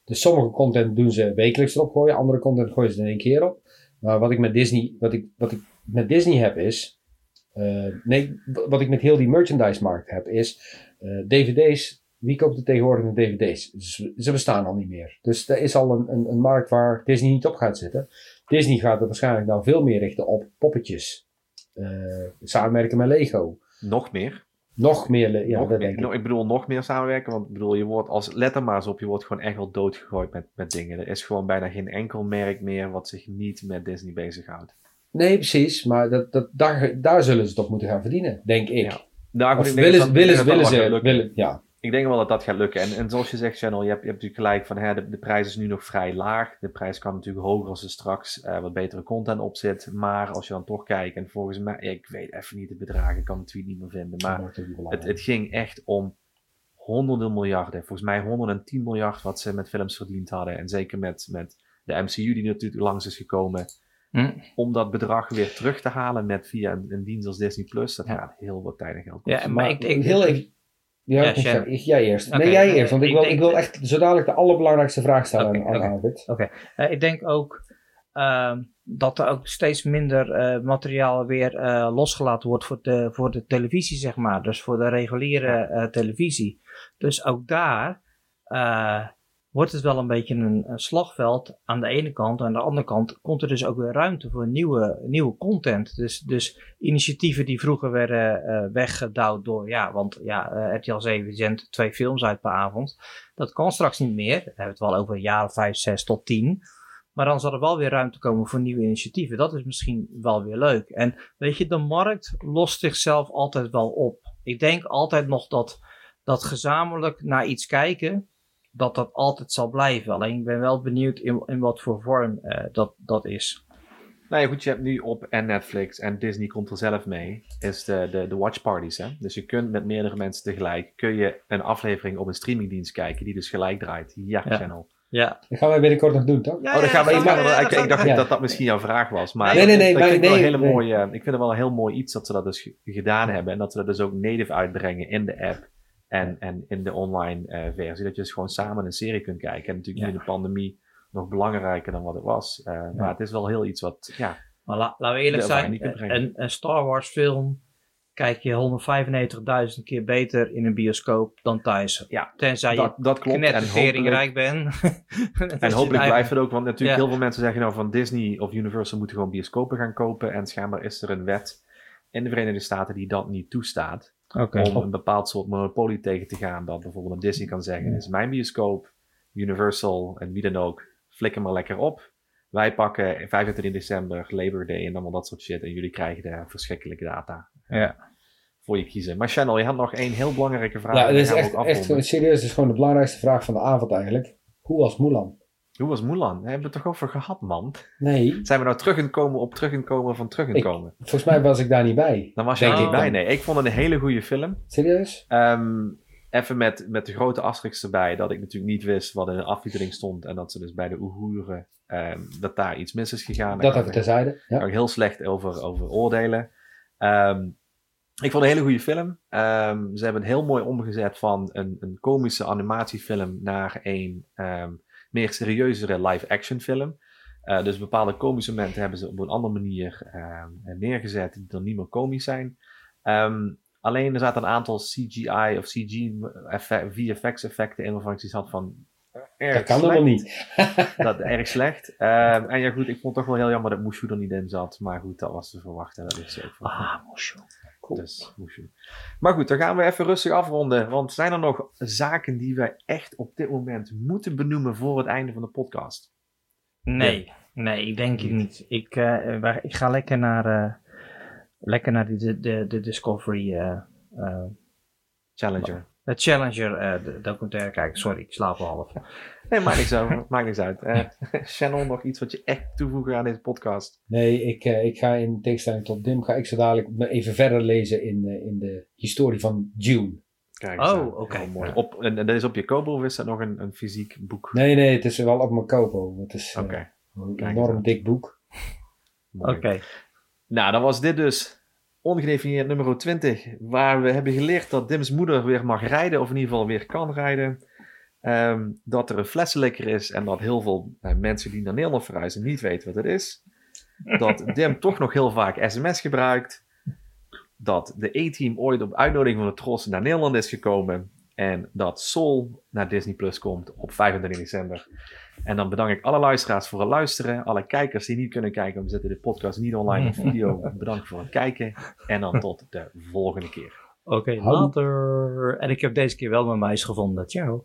Dus sommige content doen ze wekelijks erop gooien, andere content gooien ze in één keer op. Maar wat ik met Disney, wat ik, wat ik met Disney heb is, nee, w- wat ik met heel die merchandise markt heb is, eh, dvd's, wie koopt er tegenwoordig een dvd's? Ze, ze bestaan al niet meer. Dus er is al een, een, een markt waar Disney niet op gaat zitten. Disney gaat er waarschijnlijk nou veel meer richten op poppetjes. Eh, samenwerken met Lego. Nog meer. Nog meer, ja, nog dat meer. denk ik. Ik bedoel, nog meer samenwerken. Want ik bedoel, je wordt als, let er maar eens op, je wordt gewoon echt wel doodgegooid met, met dingen. Er is gewoon bijna geen enkel merk meer wat zich niet met Disney bezighoudt. Nee, precies. Maar dat, dat, daar, daar zullen ze toch moeten gaan verdienen, denk ik. Ja. Nou, goed, Of ik denk willen, dat ze- dat- willen, ze- willen willen, ja. Ik denk wel dat dat gaat lukken. En, en zoals je zegt, Channel, je hebt, je hebt natuurlijk gelijk van hè, de, de prijs is nu nog vrij laag. De prijs kan natuurlijk hoger als er straks eh, wat betere content op zit. Maar als je dan toch kijkt, en volgens mij, ik weet even niet de bedragen, ik kan de tweet niet meer vinden. Maar het, het ging echt om honderden miljarden. Volgens mij 110 miljard wat ze met films verdiend hadden. En zeker met, met de MCU die natuurlijk langs is gekomen. Hm. Om dat bedrag weer terug te halen met via een, een dienst als Disney Plus. Dat Ja. gaat heel wat tijd en geld kosten. Ja, maar, Maar ik denk... heel even. Ja, ik- jij eerst. Nee, jij eerst. Want ik, ik wil, denk- ik wil echt zo dadelijk de allerbelangrijkste vraag stellen aan, aan oké. Eh, ik denk ook ehm, dat er ook steeds minder eh, materiaal weer eh, losgelaten wordt voor de, voor de televisie, zeg maar. Dus voor de reguliere eh, televisie. Dus ook daar eh, wordt het wel een beetje een, een slagveld aan de ene kant. Aan de andere kant komt er dus ook weer ruimte voor nieuwe, nieuwe content. Dus, dus initiatieven die vroeger werden eh, weggedouwd door, ja, want ja, eh, RTL 7 zendt twee films uit per avond. Dat kan straks niet meer. Dan hebben we het wel over of vijf, zes tot tien. Maar dan zal er wel weer ruimte komen voor nieuwe initiatieven. Dat is misschien wel weer leuk. En weet je, de markt lost zichzelf altijd wel op. Ik denk altijd nog dat, dat gezamenlijk naar iets kijken, dat dat altijd zal blijven. Alleen ik ben wel benieuwd in, in wat voor vorm eh, dat, dat is. Nou ja, goed, je hebt nu op en Netflix en Disney komt er zelf mee, is de, de, de watch parties. Hè? Dus je kunt met meerdere mensen tegelijk, kun je een aflevering op een streamingdienst kijken die dus gelijk draait. Ja, Ja. channel. Ja, Dat gaan wij binnenkort nog doen, toch? oh, dan gaan we, ik, ja, ik, ik dacht ja. dat dat misschien jouw vraag was. Maar Nee, nee, nee, dat maar- vind ik, wel nee, een hele nee. mooie, ik vind het wel een heel mooi iets dat ze dat dus ge- gedaan hebben. En dat ze dat dus ook native uitbrengen in de app en, en in de online eh, versie. Dat je dus gewoon samen een serie kunt kijken. En natuurlijk nu in de pandemie nog belangrijker dan wat het was. Eh, Maar het is wel heel iets wat, ja, maar la- laten we eerlijk zijn, een, een Star Wars film kijk je 195.000 keer beter in een bioscoop dan thuis. Ja, Tenzij dat, je dat klopt. Hopelijk, knetterteringrijk bent. en hopelijk blijft het ook, want natuurlijk Ja. heel veel mensen zeggen nou van Disney of Universal moeten gewoon bioscopen gaan kopen. En schijnbaar is er een wet in de Verenigde Staten die dat niet toestaat. Oké. Om een bepaald soort monopolie tegen te gaan. Dat bijvoorbeeld een Disney kan zeggen, is mijn bioscoop, Universal en wie dan ook, flikker maar lekker op. Wij pakken 25 december, Labor Day en allemaal dat soort shit. En jullie krijgen de verschrikkelijke data Ja. voor je kiezen. Maar Channel, je had nog één heel belangrijke vraag. Ja, dit dan is echt, echt serieus. Het is gewoon de belangrijkste vraag van de avond eigenlijk. Hoe was Mulan? Hoe was Mulan? Daar hebben we het toch over gehad, man? Nee, Zijn we nou terug in komen op terug komen van terug komen? volgens mij was ik daar niet bij. Dan was je niet bij. Nee, ik vond het een hele goede film. Serieus? Ehm, even met, met de grote asterisk erbij, dat ik natuurlijk niet wist wat in de aftiteling stond. En dat ze dus bij de Oeigoeren, ehm, dat daar iets mis is gegaan. Dat even ik- terzijde. daar Ja. heel slecht over, over oordelen. Ehm, ik vond het een hele goede film. Ze hebben het heel mooi omgezet van een, een komische animatiefilm naar een meer serieuzere live-action film. Eh, dus bepaalde komische momenten hebben ze op een andere manier ehm, neergezet die dan niet meer komisch zijn. Ehm, alleen er zaten een aantal CGI of CG effe- VFX effecten in waarvan ik zoiets had van... eh, erg Dat kan helemaal niet. Dat erg slecht. Ehm, en ja, goed, ik vond het toch wel heel jammer dat Mushu er niet in zat. Maar goed, dat was te verwachten. Dat is ook. Ah, Dus. Maar goed, dan gaan we even rustig afronden. Want zijn er nog zaken die wij echt op dit moment moeten benoemen voor het einde van de podcast? Nee, nee, ik denk het niet. Ik, eh, ik ga lekker naar, eh, lekker naar die, de, de, de Discovery, eh, eh, Challenger. de Challenger eh, documentaire kijken. Sorry, ik slaap al half. Nee, maakt niks uit. maakt niks uit. Eh Channel, nog iets wat je echt toevoegen aan deze podcast? Nee, ik, eh, ik ga in tegenstelling tot Dim, ga ik zo dadelijk even verder lezen in, eh, in de historie van Dune. Kijk eens Oh, oké. Op, en, en dat is op je Kobo of is dat nog een, een fysiek boek? Nee, nee, het is wel op mijn kopo. Het is eh, een enorm dik boek. Oké. Nou, dan was dit dus ongedefinieerd nummer 20, waar we hebben geleerd dat Dim's moeder weer mag rijden, of in ieder geval weer kan rijden. Ehm, dat er een flessenlikker is en dat heel veel eh, mensen die naar Nederland verhuizen niet weten wat het is. Dat Dim toch nog heel vaak sms gebruikt. Dat de A-team ooit op uitnodiging van de Tros naar Nederland is gekomen. En dat Soul naar Disney Plus komt op 25 december. En dan bedank ik alle luisteraars voor het luisteren. Alle kijkers die niet kunnen kijken, we zetten de podcast niet online op video. Bedankt voor het kijken. En dan tot de volgende keer. Oké, later. En ik heb deze keer wel mijn muis gevonden. Ciao.